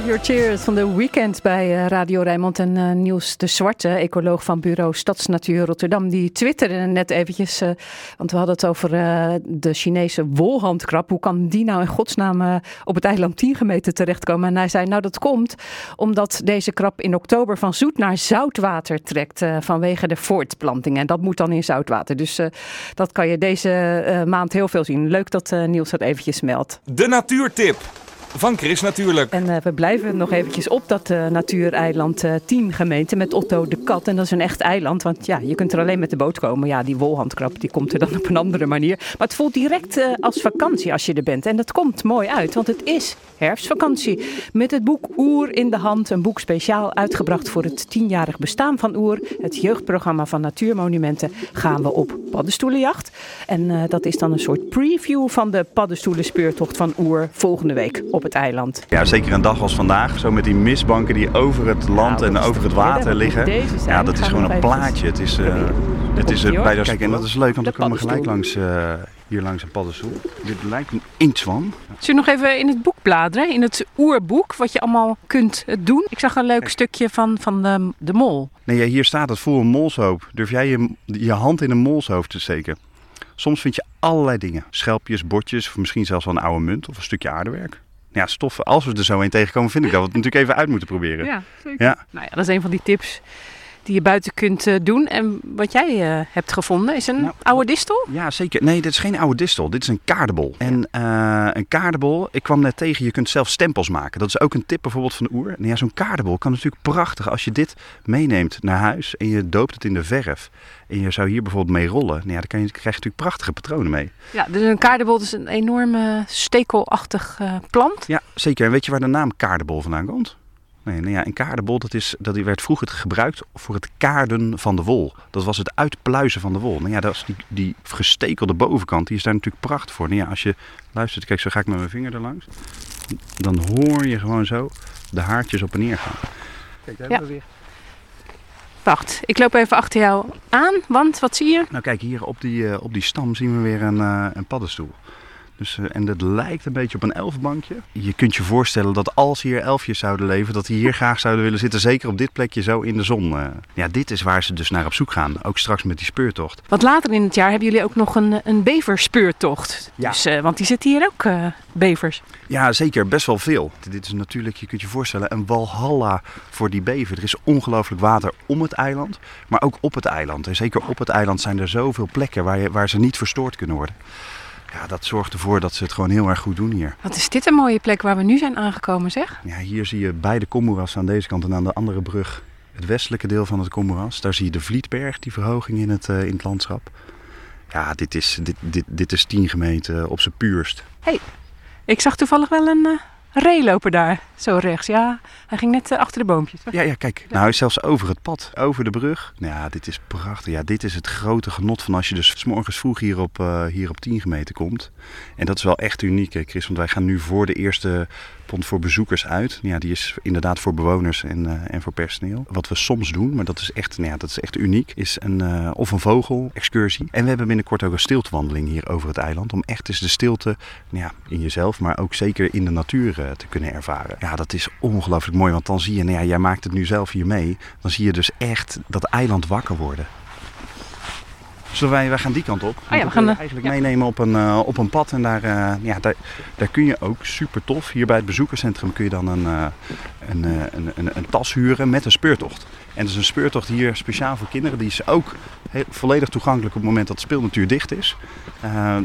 Save Your Cheers van de weekend bij eh, Radio Rijnmond. En eh, Niels de Zwarte, ecoloog van bureau Stadsnatuur Rotterdam, die twitterde net eventjes, eh, want we hadden het over de Chinese wolhandkrab. Hoe kan die nou in godsnaam op het eiland 10 gemeten terechtkomen? En hij zei, nou dat komt omdat deze krab in oktober van zoet naar zoutwater trekt vanwege de voortplanting. En dat moet dan in zoutwater. Dus dat kan je deze maand heel veel zien. Leuk dat Niels dat eventjes meldt. De natuurtip van Chris natuurlijk. En eh, we blijven nog eventjes op dat eh, natuureiland eh 10 gemeente met Otto de Kat. En dat is een echt eiland, want ja, je kunt er alleen met de boot komen. Ja, die wolhandkrab die komt er dan op een andere manier. Maar het voelt direct als vakantie als je er bent. En dat komt mooi uit, want het is herfstvakantie. Met het boek Oer in de hand, een boek speciaal uitgebracht voor het tienjarig bestaan van Oer. Het jeugdprogramma van Natuurmonumenten gaan we op paddenstoelenjacht. En dat is dan een soort preview van de paddenstoelenspeurtocht van Oer volgende week op het eiland. Ja, zeker een dag als vandaag. Zo met die mistbanken die over het land en over het water liggen. Ja, dat is gewoon een plaatje. Het is, eh, het is eh, bij de... Kijk, en dat is leuk, want we komen gelijk langs, eh, hier langs een paddenstoel. Dit lijkt een inktwan. Zullen we nog even in het boek bladeren? In het oerboek, wat je allemaal kunt doen. Ik zag een leuk stukje van, van de, de mol. Nee, ja, hier staat het voor een molshoop. Durf jij je, je hand in een molshoofd te steken? Soms vind je allerlei dingen. Schelpjes, bordjes, of misschien zelfs wel een oude munt of een stukje aardewerk. Ja, stoffen. Als we er zo een tegenkomen, vind ik dat we het natuurlijk even uit moeten proberen. Ja, zeker. Ja. Nou ja, dat is een van die tips die je buiten kunt eh, doen. En wat jij eh, hebt gevonden is een oude distel. Ja, zeker. Nee, dit is geen oude distel. Dit is een kaardebol. En eh, een kaardebol, ik kwam net tegen, je kunt zelf stempels maken. Dat is ook een tip bijvoorbeeld van de oer. Nou ja, zo'n kaardebol kan natuurlijk prachtig als je dit meeneemt naar huis en je doopt het in de verf. En je zou hier bijvoorbeeld mee rollen. Nou ja, dan krijg je natuurlijk prachtige patronen mee. Ja, dus een kaardebol is een enorme stekelachtig plant. Ja, zeker. En weet je waar de naam kaardebol vandaan komt? Nee, nou ja, een kaardebol dat is, dat die werd vroeger gebruikt voor het kaarden van de wol. Dat was het uitpluizen van de wol. Nou ja, dat is die, die gestekelde bovenkant, die is daar natuurlijk prachtig voor. Nou ja, als je luistert, kijk, zo ga ik met mijn vinger er langs. Dan hoor je gewoon zo de haartjes op en neer gaan. Kijk, daar Ja. hebben we weer. Wacht, ik loop even achter jou aan, want wat zie je? Nou kijk, hier op die, eh, op die stam zien we weer een, eh, een paddenstoel. Dus, eh, en dat lijkt een beetje op een elfbankje. Je kunt je voorstellen dat als hier elfjes zouden leven, dat die hier graag zouden willen zitten. Zeker op dit plekje zo in de zon. eh. Ja, dit is waar ze dus naar op zoek gaan. Ook straks met die speurtocht. Wat later in het jaar hebben jullie ook nog een, een beverspeurtocht. Ja. Dus, eh, want die zitten hier ook, eh, bevers. Ja, zeker. Best wel veel. Dit is natuurlijk, je kunt je voorstellen, een walhalla voor die bever. Er is ongelooflijk water om het eiland, maar ook op het eiland. En zeker op het eiland zijn er zoveel plekken waar, je, waar ze niet verstoord kunnen worden. Ja, dat zorgt ervoor dat ze het gewoon heel erg goed doen hier. Wat is dit een mooie plek waar we nu zijn aangekomen, zeg? Ja, hier zie je beide Kommoeras aan deze kant en aan de andere brug het westelijke deel van het Kommoeras. Daar zie je de Vlietberg, die verhoging in het, eh, in het landschap. Ja, dit is, dit, dit, dit is tien gemeenten op zijn puurst. hey, ik zag toevallig wel een eh ree lopen daar, zo rechts. Ja, hij ging net eh, achter de boompjes. Ja, ja, kijk. Nou, hij is zelfs over het pad, over de brug. Nou ja, dit is prachtig. Ja, dit is het grote genot van als je dus 's morgens vroeg hier op, eh, hier op 10 gemeenten komt. En dat is wel echt uniek, hè, Chris. Want wij gaan nu voor de eerste voor bezoekers uit. Ja, die is inderdaad voor bewoners en, eh, en voor personeel. Wat we soms doen, maar dat is echt, nou ja, dat is echt uniek, is een, eh, of een vogel-excursie. En we hebben binnenkort ook een stiltewandeling hier over het eiland. Om echt eens de stilte nou ja, in jezelf, maar ook zeker in de natuur eh, te kunnen ervaren. Ja, dat is ongelooflijk mooi. Want dan zie je, nou ja, jij maakt het nu zelf hier mee. Dan zie je dus echt dat eiland wakker worden. Zullen wij, wij gaan die kant op? ja, Want we gaan, eigenlijk ja. meenemen op een, eh, op een pad. En daar, eh, ja, daar, daar kun je ook super tof. Hier bij het bezoekerscentrum kun je dan een, eh, een, een, een, een tas huren met een speurtocht. En dat is een speurtocht hier speciaal voor kinderen. Die is ook heel, volledig toegankelijk op het moment dat de speelnatuur dicht is.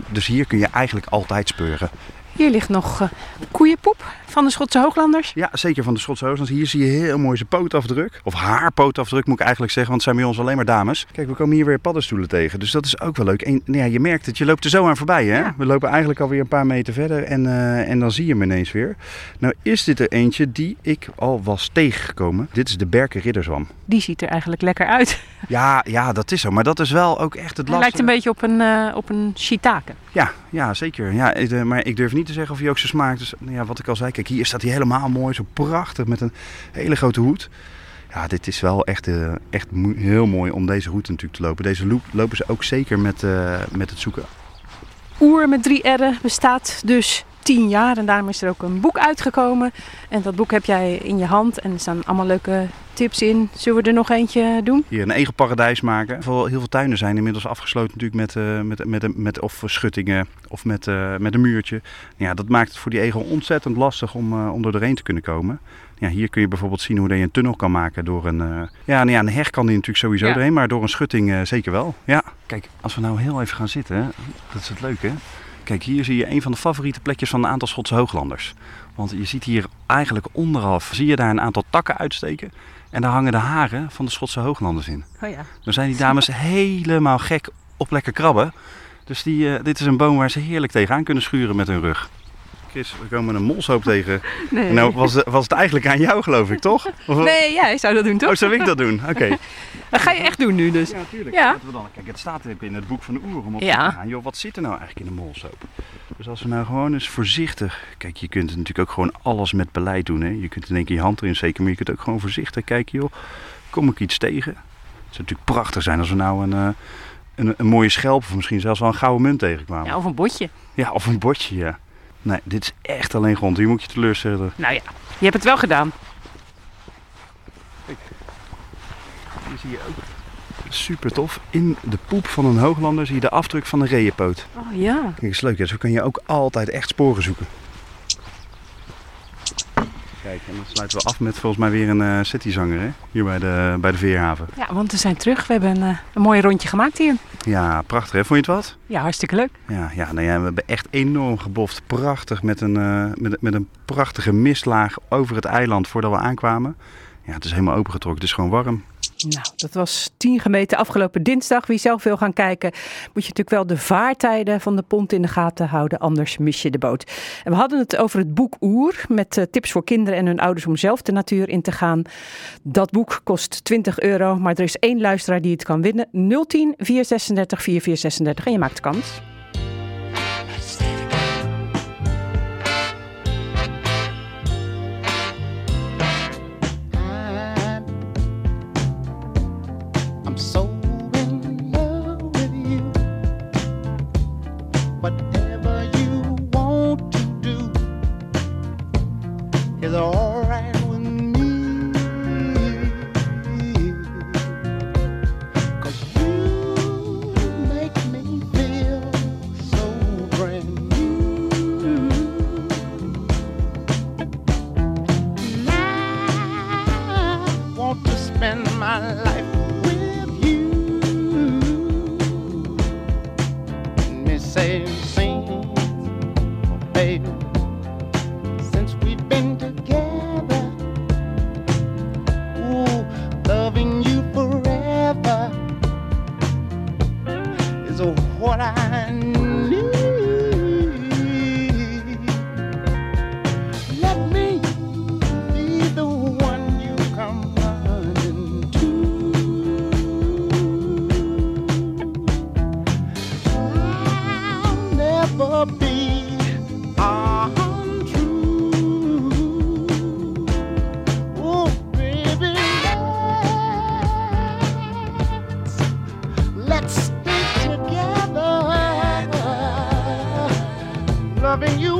Dus hier kun je eigenlijk altijd speuren. Hier ligt nog eh, koeienpoep van de Schotse Hooglanders. Ja, zeker van de Schotse Hooglanders. Hier zie je heel mooi zijn pootafdruk. Of haar pootafdruk moet ik eigenlijk zeggen, want het zijn bij ons alleen maar dames. Kijk, we komen hier weer paddenstoelen tegen. Dus dat is ook wel leuk. En nou ja, je merkt het, je loopt er zo aan voorbij. Hè? We lopen eigenlijk alweer een paar meter verder en, eh, en dan zie je hem ineens weer. Nou is dit er eentje die ik al was tegengekomen. Dit is de Berken Ridderzwam. Die ziet er eigenlijk lekker uit. Ja, ja, dat is zo. Maar dat is wel ook echt het Hij lastige. lijkt een beetje op een, eh, op een shiitake. Ja, ja zeker. Ja, maar ik durf niet te zeggen of hij ook zo smaakt. Dus nou ja, wat ik al zei, kijk, hier staat hij helemaal mooi, zo prachtig met een hele grote hoed. Ja, dit is wel echt, eh, echt heel mooi om deze route natuurlijk te lopen. Deze loop lopen ze ook zeker met, eh, met het zoeken. Oer met drie R'en bestaat dus tien jaar en daarom is er ook een boek uitgekomen. En dat boek heb jij in je hand en er staan allemaal leuke tips in. Zullen we er nog eentje doen? Hier een egelparadijs maken. Heel heel veel tuinen zijn inmiddels afgesloten natuurlijk met, eh, met, met, met of schuttingen of met, eh, met een muurtje. Ja, dat maakt het voor die egel ontzettend lastig om, eh, om er doorheen te kunnen komen. Ja, hier kun je bijvoorbeeld zien hoe je een tunnel kan maken door een... eh, ja, nou ja, een heg kan die natuurlijk sowieso Ja. doorheen, maar door een schutting eh, zeker wel. Ja, kijk, als we nou heel even gaan zitten, dat is het leuke. Kijk, hier zie je een van de favoriete plekjes van een aantal Schotse hooglanders. Want je ziet hier eigenlijk onderaf, zie je daar een aantal takken uitsteken. En daar hangen de haren van de Schotse hooglanders in. Oh ja. Dan zijn die dames helemaal gek op lekker krabben. Dus die, eh, dit is een boom waar ze heerlijk tegenaan kunnen schuren met hun rug. Chris, we komen een molshoop tegen. Nee. Nou, was, het- was het eigenlijk aan jou, geloof ik, toch? Of- Nee, jij zou dat doen toch? Oh, zou ik dat doen? Oké. Dat ga je echt doen nu dus. Ja, natuurlijk. Ja. We dan, kijk, het staat in het boek van de oer om op te Ja. gaan. Joh, wat zit er nou eigenlijk in de molshoop? Dus als we nou gewoon eens voorzichtig... Kijk, je kunt natuurlijk ook gewoon alles met beleid doen. Hè? Je kunt in één keer je hand erin steken, maar je kunt ook gewoon voorzichtig kijken. Joh, kom ik iets tegen? Het zou natuurlijk prachtig zijn als we nou een, eh, een, een mooie schelp... of misschien zelfs wel een gouden munt tegenkwamen. Ja, of een botje. Ja, of een bordje, ja. Nee, dit is echt alleen grond. Hier moet je teleurstellen. Nou ja, je hebt het wel gedaan. Hier zie je ook super tof. In de poep van een hooglander zie je de afdruk van een reeënpoot. Oh ja. Kijk, dat is leuk. Hè? Zo kan je ook altijd echt sporen zoeken. Kijk, en dan sluiten we af met volgens mij weer een eh cityzanger, hè? Hier bij de, bij de Veerhaven. Ja, want we zijn terug. We hebben een, eh, een mooi rondje gemaakt hier. Ja, prachtig hè? Vond je het wat? Ja, hartstikke leuk. Ja, ja, nou ja, we hebben echt enorm geboft. Prachtig, met een, eh, met, met een prachtige mistlaag over het eiland voordat we aankwamen. Ja, het is helemaal opengetrokken. Het is gewoon warm. Nou, dat was 10 gemeten afgelopen dinsdag. Wie zelf wil gaan kijken, moet je natuurlijk wel de vaartijden van de pont in de gaten houden, anders mis je de boot. En we hadden het over het boek Oer, met eh, tips voor kinderen en hun ouders om zelf de natuur in te gaan. Dat boek kost 20 euro, maar er is één luisteraar die het kan winnen. 010 436 4436 en je maakt kans. Loving you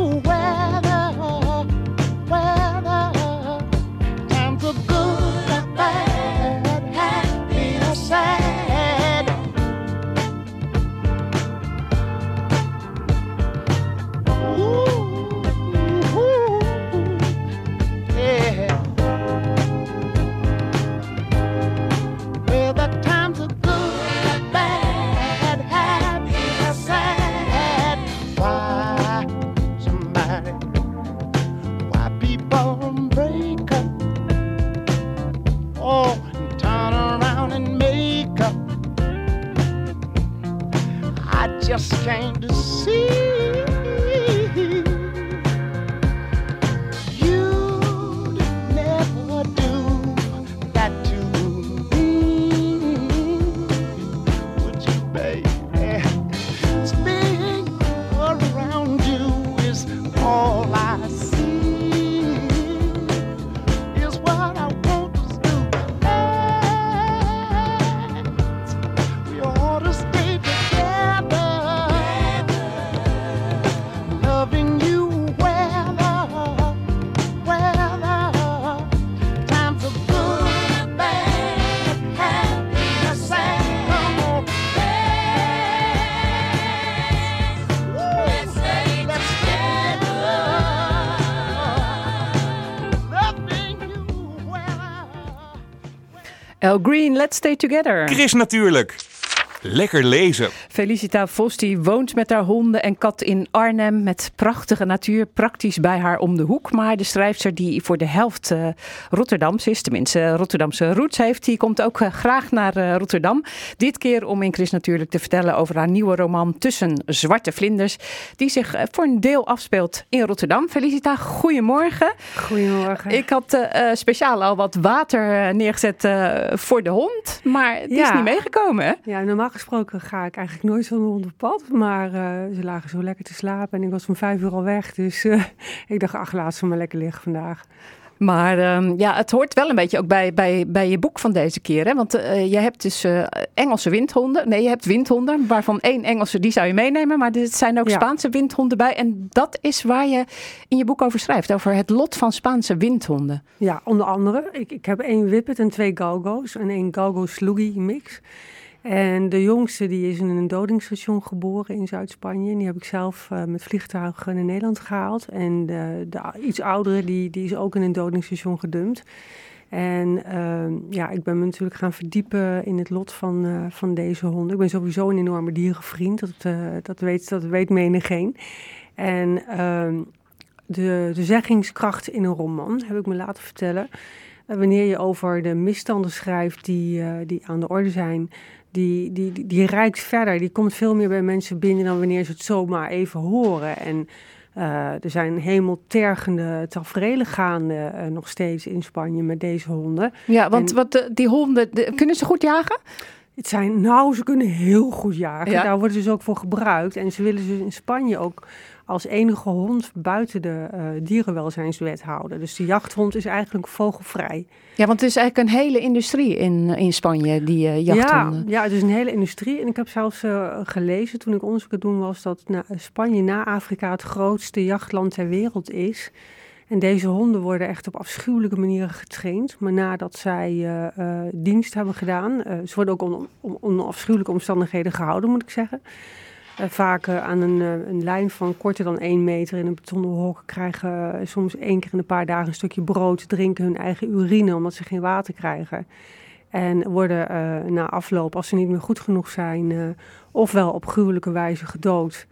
Green, let's stay together. Chris natuurlijk. Lekker lezen. Felicita Vos die woont met haar honden en kat in Arnhem met prachtige natuur, praktisch bij haar om de hoek. Maar de schrijfster die voor de helft uh, Rotterdams is, tenminste Rotterdamse roots heeft, die komt ook uh, graag naar uh, Rotterdam. Dit keer om in Chris natuurlijk te vertellen over haar nieuwe roman Tussen Zwarte Vlinders, die zich voor een deel afspeelt in Rotterdam. Felicita, goedemorgen. Goedemorgen. Ik had speciaal al wat water neergezet voor de hond, maar die ja. is niet meegekomen. Hè? Ja, normaal gesproken ga ik eigenlijk nooit zo'n hond op pad. Maar uh, ze lagen zo lekker te slapen en ik was om vijf uur al weg. Dus uh, ik dacht, ach, laat ze maar lekker liggen vandaag. Maar um, ja, het hoort wel een beetje ook bij, bij, bij je boek van deze keer. Hè? Want uh, je hebt dus Engelse windhonden. Nee, je hebt windhonden, waarvan één Engelse, die zou je meenemen. Maar er zijn ook ja. Spaanse windhonden bij. En dat is waar je in je boek over schrijft. Over het lot van Spaanse windhonden. Ja, onder andere. Ik, ik heb één Whippet en twee Galgo's. En één Galgo-Sluggy mix. En de jongste die is in een dodingsstation geboren in Zuid-Spanje. Die heb ik zelf uh, met vliegtuig naar Nederland gehaald. En de, de iets oudere die, die is ook in een dodingsstation gedumpt. En uh, ja, ik ben me natuurlijk gaan verdiepen in het lot van, uh, van deze honden. Ik ben sowieso een enorme dierenvriend, dat, uh, dat, weet, dat weet menigeen. En ehm, de, de zeggingskracht in een roman, heb ik me laten vertellen. wanneer je over de misstanden schrijft die, die aan de orde zijn, die, die, die, die reikt verder. Die komt veel meer bij mensen binnen dan wanneer ze het zomaar even horen. En uh, er zijn hemeltergende tafereelen gaande uh, nog steeds in Spanje met deze honden. Ja, want en, wat die honden, de, kunnen ze goed jagen? Het zijn, nou, ze kunnen heel goed jagen. Ja. Daar worden ze dus ook voor gebruikt. En ze willen ze in Spanje ook als enige hond buiten de uh, dierenwelzijnswet houden. Dus de jachthond is eigenlijk vogelvrij. Ja, want het is eigenlijk een hele industrie in, in Spanje, die uh, jachthonden. Ja, ja, het is een hele industrie. En ik heb zelfs uh, gelezen toen ik onderzoek aan doen was... dat na, Spanje na Afrika het grootste jachtland ter wereld is... En deze honden worden echt op afschuwelijke manieren getraind. Maar nadat zij uh, uh, dienst hebben gedaan, uh, ze worden ook onder on, on afschuwelijke omstandigheden gehouden, moet ik zeggen. Vaak aan een, een, lijn van korter dan één meter in een betonnen hok krijgen soms één keer in een paar dagen een stukje brood, drinken hun eigen urine omdat ze geen water krijgen. En worden na afloop, als ze niet meer goed genoeg zijn, ofwel op gruwelijke wijze gedood.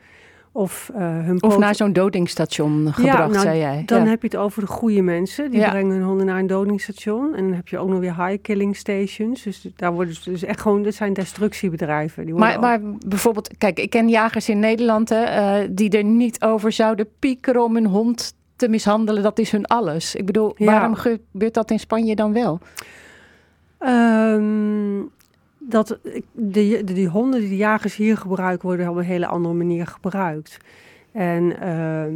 Of, uh, hun of naar zo'n dodingstation gebracht, ja, nou, zei jij. Dan ja. heb je het over de goede mensen. Die Ja. brengen hun honden naar een dodingstation. En dan heb je ook nog weer high killing stations. Dus daar worden ze dus echt gewoon, dit zijn destructiebedrijven. Die Maar, maar bijvoorbeeld, kijk, ik ken jagers in Nederland hè, eh, die er niet over zouden piekeren om hun hond te mishandelen. Dat is hun alles. Ik bedoel, waarom gebeurt dat in Spanje dan wel? Ehm, dat de, de, die honden die de jagers hier gebruiken, worden op een hele andere manier gebruikt. En ehm,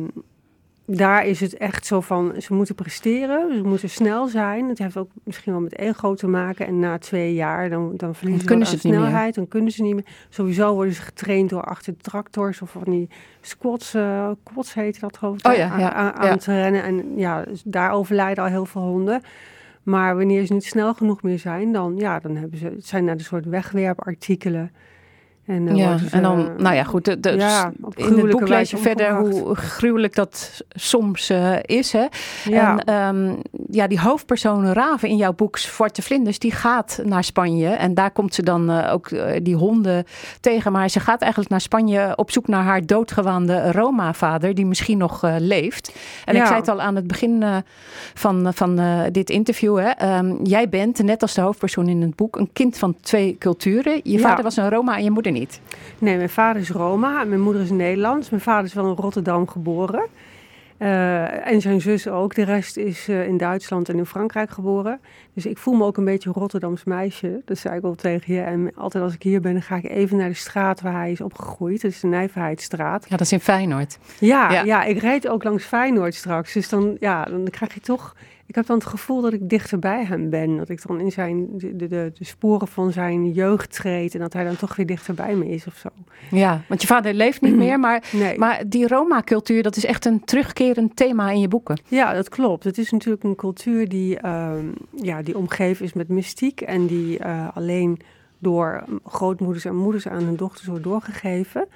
daar is het echt zo van, ze moeten presteren, ze moeten snel zijn. Het heeft ook misschien wel met ego te maken. En na twee jaar, dan, dan verliezen Dan kunnen ze meer. snelheid. Dan kunnen ze niet meer. Sowieso worden ze getraind door achter de tractors of van die squats, eh quads heet dat geloof ik, Oh ja, aan- ja, aan, ja. aan te rennen. En ja, dus daar overlijden al heel veel honden. Maar wanneer ze niet snel genoeg meer zijn, dan, ja, dan hebben ze, het zijn naar de soort wegwerpartikelen. En, dan ja, ze, en dan, nou ja, goed. De, de- ja, in het je verder hoe gruwelijk dat soms eh, is. Hè? Ja. En ehm, ja, die hoofdpersoon Raven in jouw boek Zwarte Vlinders, die gaat naar Spanje. En daar komt ze dan eh, ook eh, die honden tegen. Maar ze gaat eigenlijk naar Spanje op zoek naar haar doodgewaande Roma-vader, die misschien nog eh, leeft. En ik zei het al aan het begin eh, van, van eh, dit interview. Hè? Ehm, jij bent, net als de hoofdpersoon in het boek, een kind van twee culturen. Je Ja. vader was een Roma en je moeder niet. Nee, mijn vader is Roma en mijn moeder is Nederlands. Mijn vader is wel in Rotterdam geboren. Eh, en zijn zus ook. De rest is eh, in Duitsland en in Frankrijk geboren. Dus ik voel me ook een beetje een Rotterdams meisje. Dat zei ik al tegen je. En altijd als ik hier ben, dan ga ik even naar de straat waar hij is opgegroeid. Dat is de Nijverheidsstraat. Ja, dat is in Feyenoord. Ja, Ja. ja. ik rijd ook langs Feyenoord straks. Dus dan, ja, dan krijg je toch... Ik heb dan het gevoel dat ik dichter bij hem ben. Dat ik dan in zijn, de, de, de sporen van zijn jeugd treed. En dat hij dan toch weer dichter bij me is of zo. Ja, want je vader leeft niet meer, maar, Nee. maar die Roma-cultuur, dat is echt een terugkerend thema in je boeken. Ja, dat klopt. Het is natuurlijk een cultuur die, ehm, ja, die omgeven is met mystiek en die eh, alleen door grootmoeders en moeders aan hun dochters wordt doorgegeven.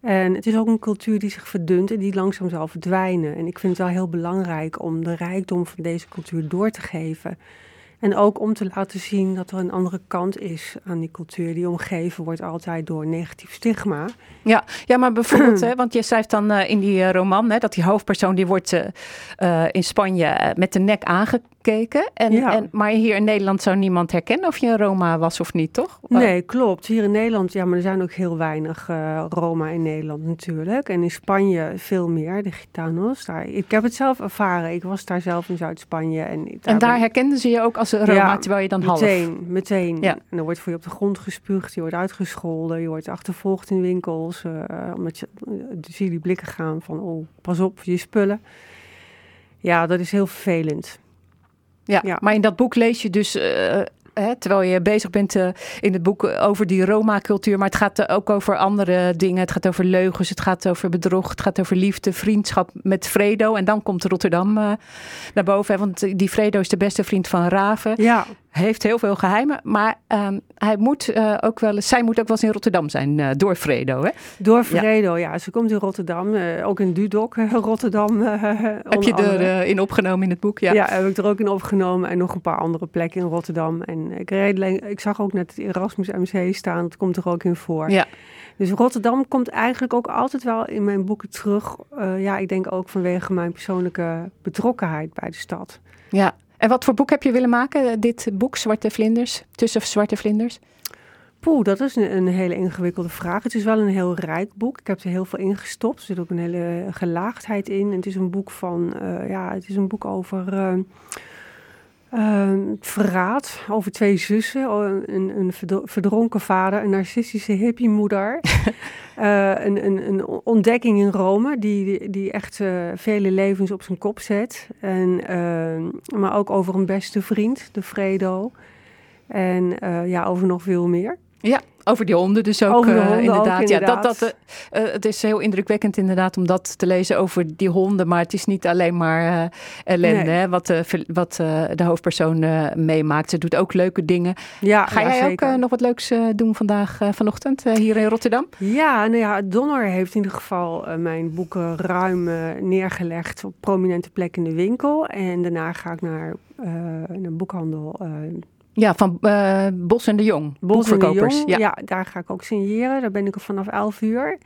En het is ook een cultuur die zich verdunt en die langzaam zal verdwijnen. En ik vind het wel heel belangrijk om de rijkdom van deze cultuur door te geven. En ook om te laten zien dat er een andere kant is aan die cultuur. Die omgeven wordt altijd door negatief stigma. Ja, ja maar bijvoorbeeld, hè, want je schrijft dan eh, in die eh, roman hè, dat die hoofdpersoon die wordt eh, in Spanje met de nek En, Ja. en, maar hier in Nederland zou niemand herkennen of je een Roma was of niet, toch? Nee, klopt. Hier in Nederland, ja, maar er zijn ook heel weinig eh, Roma in Nederland natuurlijk. En in Spanje veel meer, de Gitanos. Daar, ik heb het zelf ervaren. Ik was daar zelf in Zuid-Spanje. En, daar herkenden ze je ook als een Roma, Ja, terwijl je dan half... meteen, meteen. Ja. En dan wordt voor je op de grond gespuugd, je wordt uitgescholden, je wordt achtervolgd in winkels. eh, omdat je, uh, zie je die blikken gaan van, oh, pas op, je spullen. Ja, dat is heel vervelend. Ja, maar in dat boek lees je dus, eh, hè, terwijl je bezig bent eh, in het boek eh, over die Roma-cultuur, maar het gaat ook over andere dingen. Het gaat over leugens, het gaat over bedrog, het gaat over liefde, vriendschap met Fredo. En dan komt Rotterdam naar boven, hè, want die Fredo is de beste vriend van Raven. Ja. Heeft heel veel geheimen, maar ehm, hij moet, eh, ook wel, zij moet ook wel eens in Rotterdam zijn eh, door Fredo. Hè? Door Fredo, ja. Ze komt in Rotterdam, eh, ook in Dudok, Rotterdam. Heb je onder andere. er eh, in opgenomen in het boek? Ja. Ja. heb ik er ook in opgenomen en nog een paar andere plekken in Rotterdam. En ik, reed, ik zag ook net het Erasmus MC staan, dat komt er ook in voor. Ja. Dus Rotterdam komt eigenlijk ook altijd wel in mijn boeken terug. Ja, ik denk ook vanwege mijn persoonlijke betrokkenheid bij de stad. Ja. En wat voor boek heb je willen maken? eh, Dit boek, Zwarte Vlinders, Tussen Zwarte Vlinders? Poeh, dat is een, hele ingewikkelde vraag. Het is wel een heel rijk boek. Ik heb er heel veel in gestopt. Er zit ook een hele gelaagdheid in. Het is een boek van, eh, ja, het is een boek over eh, eh, het verraad. Over twee zussen. Een, een verdro- verdronken vader, een narcistische hippiemoeder. Eh, een, een, een ontdekking in Rome die, die, echt eh, vele levens op zijn kop zet. En, eh, maar ook over een beste vriend, de Fredo. En eh, ja, over nog veel meer. Ja, over die honden dus ook. Eh, ook, inderdaad. Ja, dat, dat, eh, eh, het is heel indrukwekkend inderdaad om dat te lezen over die honden. Maar het is niet alleen maar eh, ellende Nee. hè, wat, wat de hoofdpersoon meemaakt. Ze doet ook leuke dingen. Ja, Ga ja, jij ook zeker. nog wat leuks doen vandaag, vanochtend, hier in Rotterdam? Ja, nou ja, Donner heeft in ieder geval mijn boeken ruim neergelegd op prominente plekken in de winkel. En daarna ga ik naar eh, een boekhandel. Ja, van eh, Bos en de Jong, Bos de boekverkopers. Jong. Ja. Ja. daar ga ik ook signeren. Daar ben ik er vanaf 11 uur. En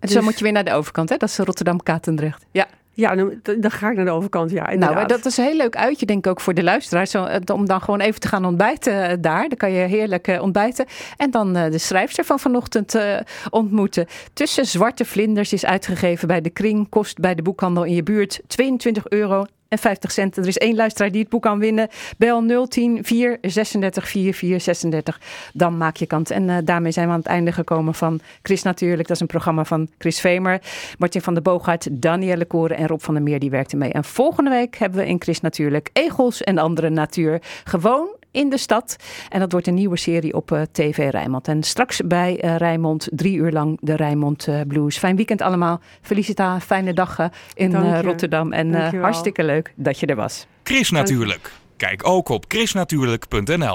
Dus- zo moet je weer naar de overkant, hè? dat is Rotterdam-Katendrecht. Ja. Ja, dan, dan ga ik naar de overkant, ja, Nou, inderdaad. dat is een heel leuk uitje, denk ik ook voor de luisteraars. Zo, eh, om dan gewoon even te gaan ontbijten eh, daar. Dan kan je heerlijk ontbijten. En dan de schrijfster van vanochtend ontmoeten. Tussen Zwarte Vlinders is uitgegeven bij de Kring. Kost bij de boekhandel in je buurt 22 euro. En 50 cent. Er is één luisteraar die het boek kan winnen. Bel 010 436 4436. Dan maak je kans. En eh, daarmee zijn we aan het einde gekomen van Chris Natuurlijk. Dat is een programma van Chris Vemer. Martin van der Boogaard, Danielle Koren en Rob van der Meer die werkten mee. En volgende week hebben we in Chris Natuurlijk egels en andere natuur. Gewoon in de stad. En dat wordt een nieuwe serie op eh, TV Rijnmond. En straks bij eh, Rijnmond drie uur lang de Rijnmond eh, Blues. Fijn weekend allemaal. Felicita, fijne dag eh, in eh. Rotterdam. En eh, hartstikke leuk dat je er was. Chris Natuurlijk. Kijk ook op chrisnatuurlijk.nl